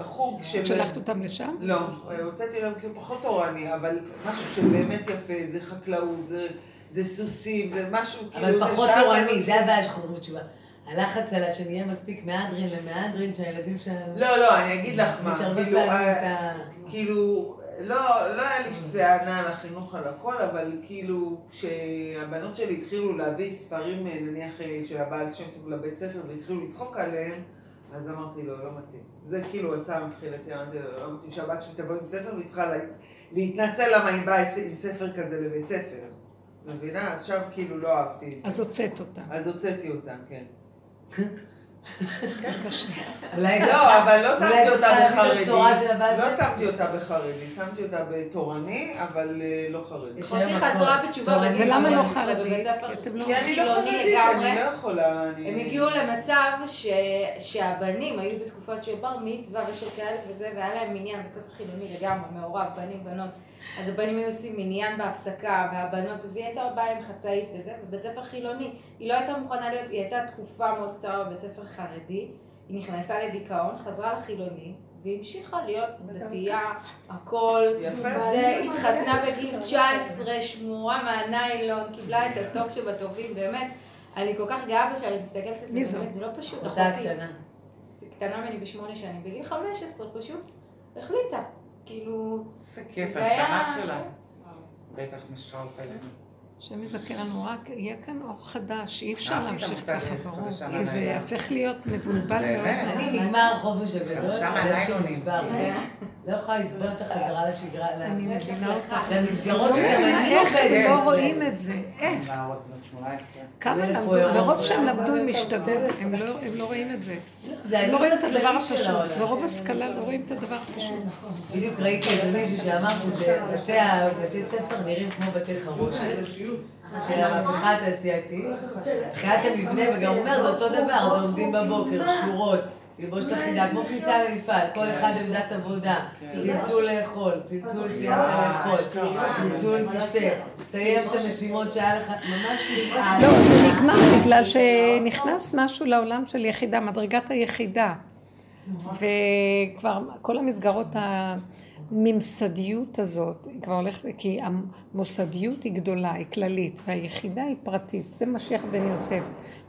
חוג של... את שלחת אותם לשם? לא, הוצאתי להם כאילו פחות תורני, אבל משהו שבאמת יפה, זה חקלאות, זה- זה סוסים, זה משהו כאילו... אבל פחות תורני. זה הבעיה שחוזרים בתשובה. הלחץ על שנהיה מספיק מהדרין למהדרין, שהילדים שלנו... לא, לא, אני אגיד לך מה, יש הרבה כאילו, אה, את ה... כאילו, לא, לא היה לי טענה על החינוך על הכל, אבל כאילו, כשהבנות שלי התחילו להביא ספרים, אה, נניח, אה, של הבעל שם טוב לבית ספר, והתחילו לצחוק עליהם, אז אמרתי לו, לא מתאים. זה כאילו עשה מבחינתי, אמרתי לא שהבת שלי תבוא עם ספר, והיא צריכה לה- להתנצל למה היא באה עם ספר כזה לבית ספר. מבינה? אז שם כאילו לא אהבתי את זה. אז הוצאת אותם. אז הוצאתי אותם, כן. קשה. אולי לא, אבל לא שמתי אותה בחרדי. לא. שמתי אותה בחרדי, שמתי אותה בתורני, אבל אה, לא חרדי. יש אחותי חזרה. בתשובה בגיל ולמה לא 15 חרדי? כי אני לא חרדית, לגמרי. אני לא יכולה. הם הגיעו למצב ש... שהבנים היו בתקופות של בר מצווה ושל כאלה וזה, והיה להם מניין ספר חילוני לגמרי, מעורב, בנים, בנות. אז הבנים היו עושים מניין בהפסקה, והבנות, והיא הייתה באה עם חצאית וזה, ובית ספר חילוני. היא לא הייתה מוכנה להיות, היא הייתה תקופה מאוד קצרה בבית ספר חרדי, היא נכנסה לדיכאון, חזרה לחילוני, והמשיכה להיות דתייה, הכל. התחתנה בגיל 19, שמורה מהניילון, קיבלה את הטוב שבטובים, באמת. אני כל כך גאה בה שאני מסתכלת על זה? באמת, זה לא פשוט. אחותה אחותי. הקטנה. קטנה ממני בשמונה שנים. בגיל 15 פשוט החליטה. כאילו... כיף, זה היה- הנשמה שלה. בטח משרה אותה. השם יזכה לנו רק, יהיה כאן אור חדש, אי אפשר את להמשיך ככה, ברור. כי זה. הופך להיות מבולבל מאוד. נגמר החופש הגדול, שם זה הניילונים. שנשבר. לא יכולה לסבול את החזרה לשגרה. אני מבינה אותך. למסגרות לא שלהם, מבינה אני איך הם לא. רואים את זה, איך? נערות בנות 18. כמה למדו? מרוב שהם למדו הם השתגעו, הם לא הם לא רואים את זה. הם לא רואים את הדבר הפשוט. מרוב השכלה לא רואים את הדבר הפשוט. בדיוק ראיתי איזה מישהו שאמר שבתי ספר נראים כמו בתי חרושת של המהפכה התעשייתית. מבחינת המבנה, וגם אומר, זה אותו דבר, זה עומדים בבוקר, שורות, תלבושת אחידה, כמו כניסה למפעל, כל אחד עמדת עבודה, צלצול לאכול, צלצול סיימת לאכול, צלצול תשתה, סיים את המשימות שהיה לך, ממש מפעל. לא, זה נגמר בגלל שנכנס משהו לעולם של יחידה, מדרגת היחידה. וכבר כל המסגרות הממסדיות הזאת, היא כבר הולכת, כי המוסדיות היא גדולה, היא כללית, והיחידה היא פרטית. זה משיח בן יוסף.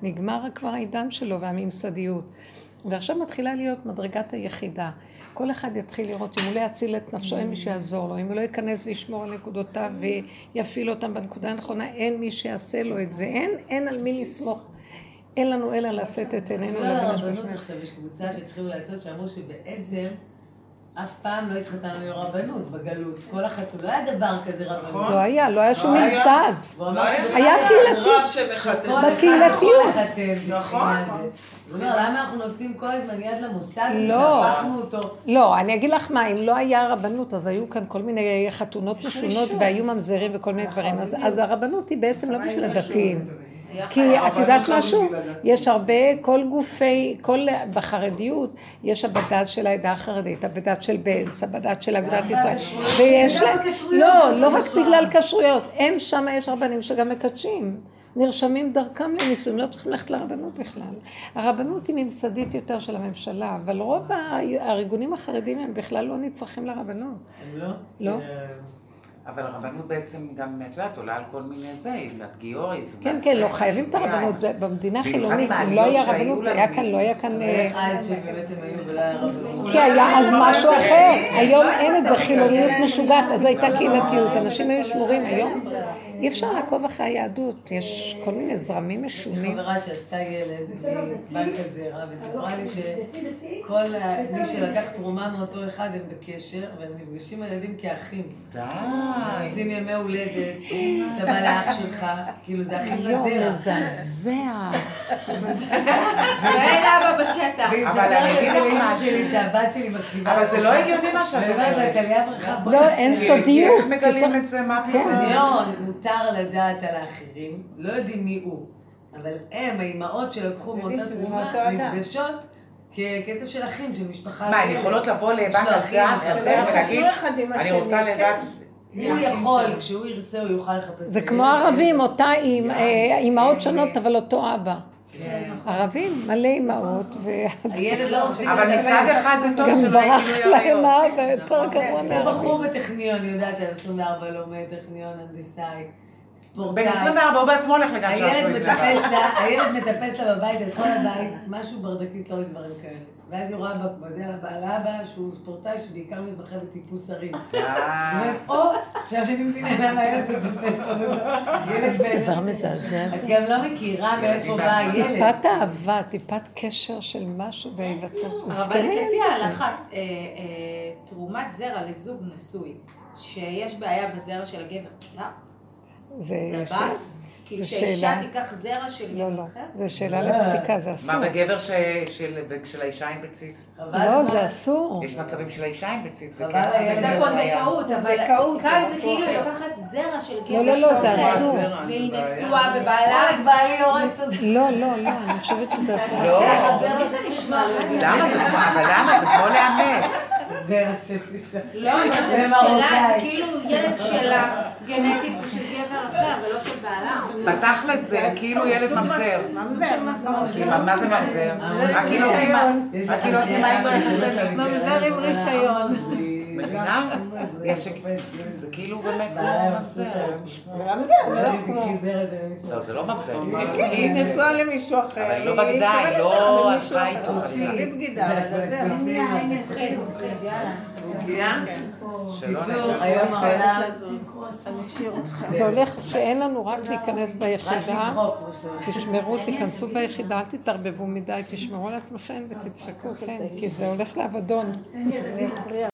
נגמר כבר העידן שלו והממסדיות. ועכשיו מתחילה להיות מדרגת היחידה. כל אחד יתחיל לראות שאם הוא לא יציל את נפשו, אין מי שיעזור לו. אם הוא לא ייכנס וישמור על נקודותיו ויפעיל אותם בנקודה הנכונה, אין מי שיעשה לו את זה. אין, אין על מי לסמוך. אין לנו אלא לשאת את עינינו לבן השמש. עכשיו, יש קבוצה שהתחילו לעשות, שאמרו שבעצם אף פעם לא התחתנו עם רבנות בגלות. כל החתול, לא היה דבר כזה רבנות. לא היה, לא היה שום לא היה. ממסד. לא היה היה רב קהילתיות. בקהילתיות. נכון. הוא אומר, למה אנחנו נותנים כל הזמן יד לא. שהפכנו אותו? לא, אני אגיד לך מה, אם לא היה רבנות, אז היו כאן כל מיני חתונות משונות והיו ממזרים וכל מיני דברים. אז אז הרבנות היא בעצם לא בשביל הדתיים. כי את יודעת משהו? יש הרבה, כל גופי, כל, בחרדיות, יש הבד"ץ של העדה החרדית, הבד"ץ של בלס, הבד"ץ של אגודת ישראל, ויש להם, לא, לא רק בגלל כשרויות, הם שם יש רבנים שגם מקדשים, נרשמים דרכם לנישואים, לא צריכים ללכת לרבנות בכלל. הרבנות היא ממסדית יותר של הממשלה, אבל רוב הארגונים החרדים הם בכלל לא נצרכים לרבנות. הם לא? לא. אבל הרבנות בעצם גם, את יודעת, עולה על כל מיני זה, את גיורית. כן, כן, לא חייבים את הרבנות במדינה החילונית. אם לא היה רבנות, היה כאן, לא היה כאן... אה, אז שבאמת הם היו ולא היה רבנות. כי היה אז משהו אחר. היום אין את זה, חילוניות משוגעת, אז הייתה קהילתיות, אנשים היו שמורים. היום אי אפשר לעקוב אחרי היהדות, יש כל מיני זרמים משונים. חברה שעשתה ילד מבנק הזרע, וסיפרה לי שכל מי שלקח תרומה מאותו אחד הם בקשר, והם נפגשים הילדים כאחים. די. עושים ימי הולדת, אתה בא לאח שלך, כאילו זה אחים יואו, בזרע. מזעזע. ואין אבא בשטח. והיא אבל מספרת אני את משהו. שלי שהבת שלי מקשיבה. אבל זה לא הגיוני מה שאת אומרת לא, אין נסתכל." סודיות. איך מגלים את זה? מה כן. פתאום? מותר לדעת על האחרים, לא יודעים מי הוא, אבל הם, האימהות שלקחו מאותה תרומה. נפגשות כקטע של אחים, של משפחה. מה, הן. יכולות לבוא לבנק לו אחים, ולהגיד, אני רוצה כן. לדעת... הוא יכול, כשהוא ירצה הוא יוכל לחפש. זה כמו ערבים. אותה אה, אימהות שונות, אבל אותו אבא. ערבים, מלא אימהות, הילד לא מפסיק אבל. מצד אחד זה טוב שלא ברח יגידו להם יריות. האבא יותר גרוע זה בחור מהערבים. בטכניון, יודעת, על 24 לומד, טכניון, הנדסאי, ספורטאי. בן 24 הוא בעצמו הולך לגן שעשועים. הילד מטפס לה בבית, על כל הבית, משהו ברדקיסט, לא דברים כאלה. ואז היא רואה בזה על בעל אבא, שהוא ספורטאי, שבעיקר מתמחה בטיפוס הרים. היא או, עכשיו אני מבינה למה הילד מטפס בן דבר 20. מזעזע את. גם לא מכירה מאיפה בא הילד. טיפת אהבה, טיפת קשר של משהו בהיווצרות. אבל מסכנים. לפי ההלכה, אה, אה, תרומת זרע לזוג נשוי, שיש בעיה בזרע של הגבר, לא? זה? ש- כאילו שהאישה שאלה. תיקח זרע של לא, גבר לא. אחר? זה שאלה לפסיקה, זה מה אסור. בגבר ש- של של האישה עם ביצית? לא. זה אסור. יש מצבים של האישה עם ביצית. זה זה פונדקאות, אבל כאן זה זה כאילו היא. לוקחת זרע של גבר לא, לא, לא, זה אסור. והיא נשואה בבעלה. וואלכ, בעלי הורג את הזה. לא, לא, לא, אני חושבת שזה אסור. לא. זה לא זה נשמע, למה זה אבל למה? זה כמו לאמץ. זרע של אישה. לא, אבל זה זה שלה, זה. כאילו ילד שלה, גנטית של גבר אחר, ולא של בעלה. בתכל'ס זה כאילו ילד ממזר. כי מה זה ממזר? כאילו כאילו לך לא ממזר עם רישיון. מבינה? יש זה כאילו באמת ממזר. לא כמו... לא, זה לא ממזר. היא נשואה למישהו אחר. אבל היא לא בגדה, היא לא הלכה. איתו. היא בגידה, לדבר. קיצור, היום העולם... זה הולך שאין לנו רק להיכנס ביחידה. תשמרו, תיכנסו ביחידה, אל תתערבבו מדי, תשמרו על עצמכם ותצחקו, כן, כי זה הולך לאבדון.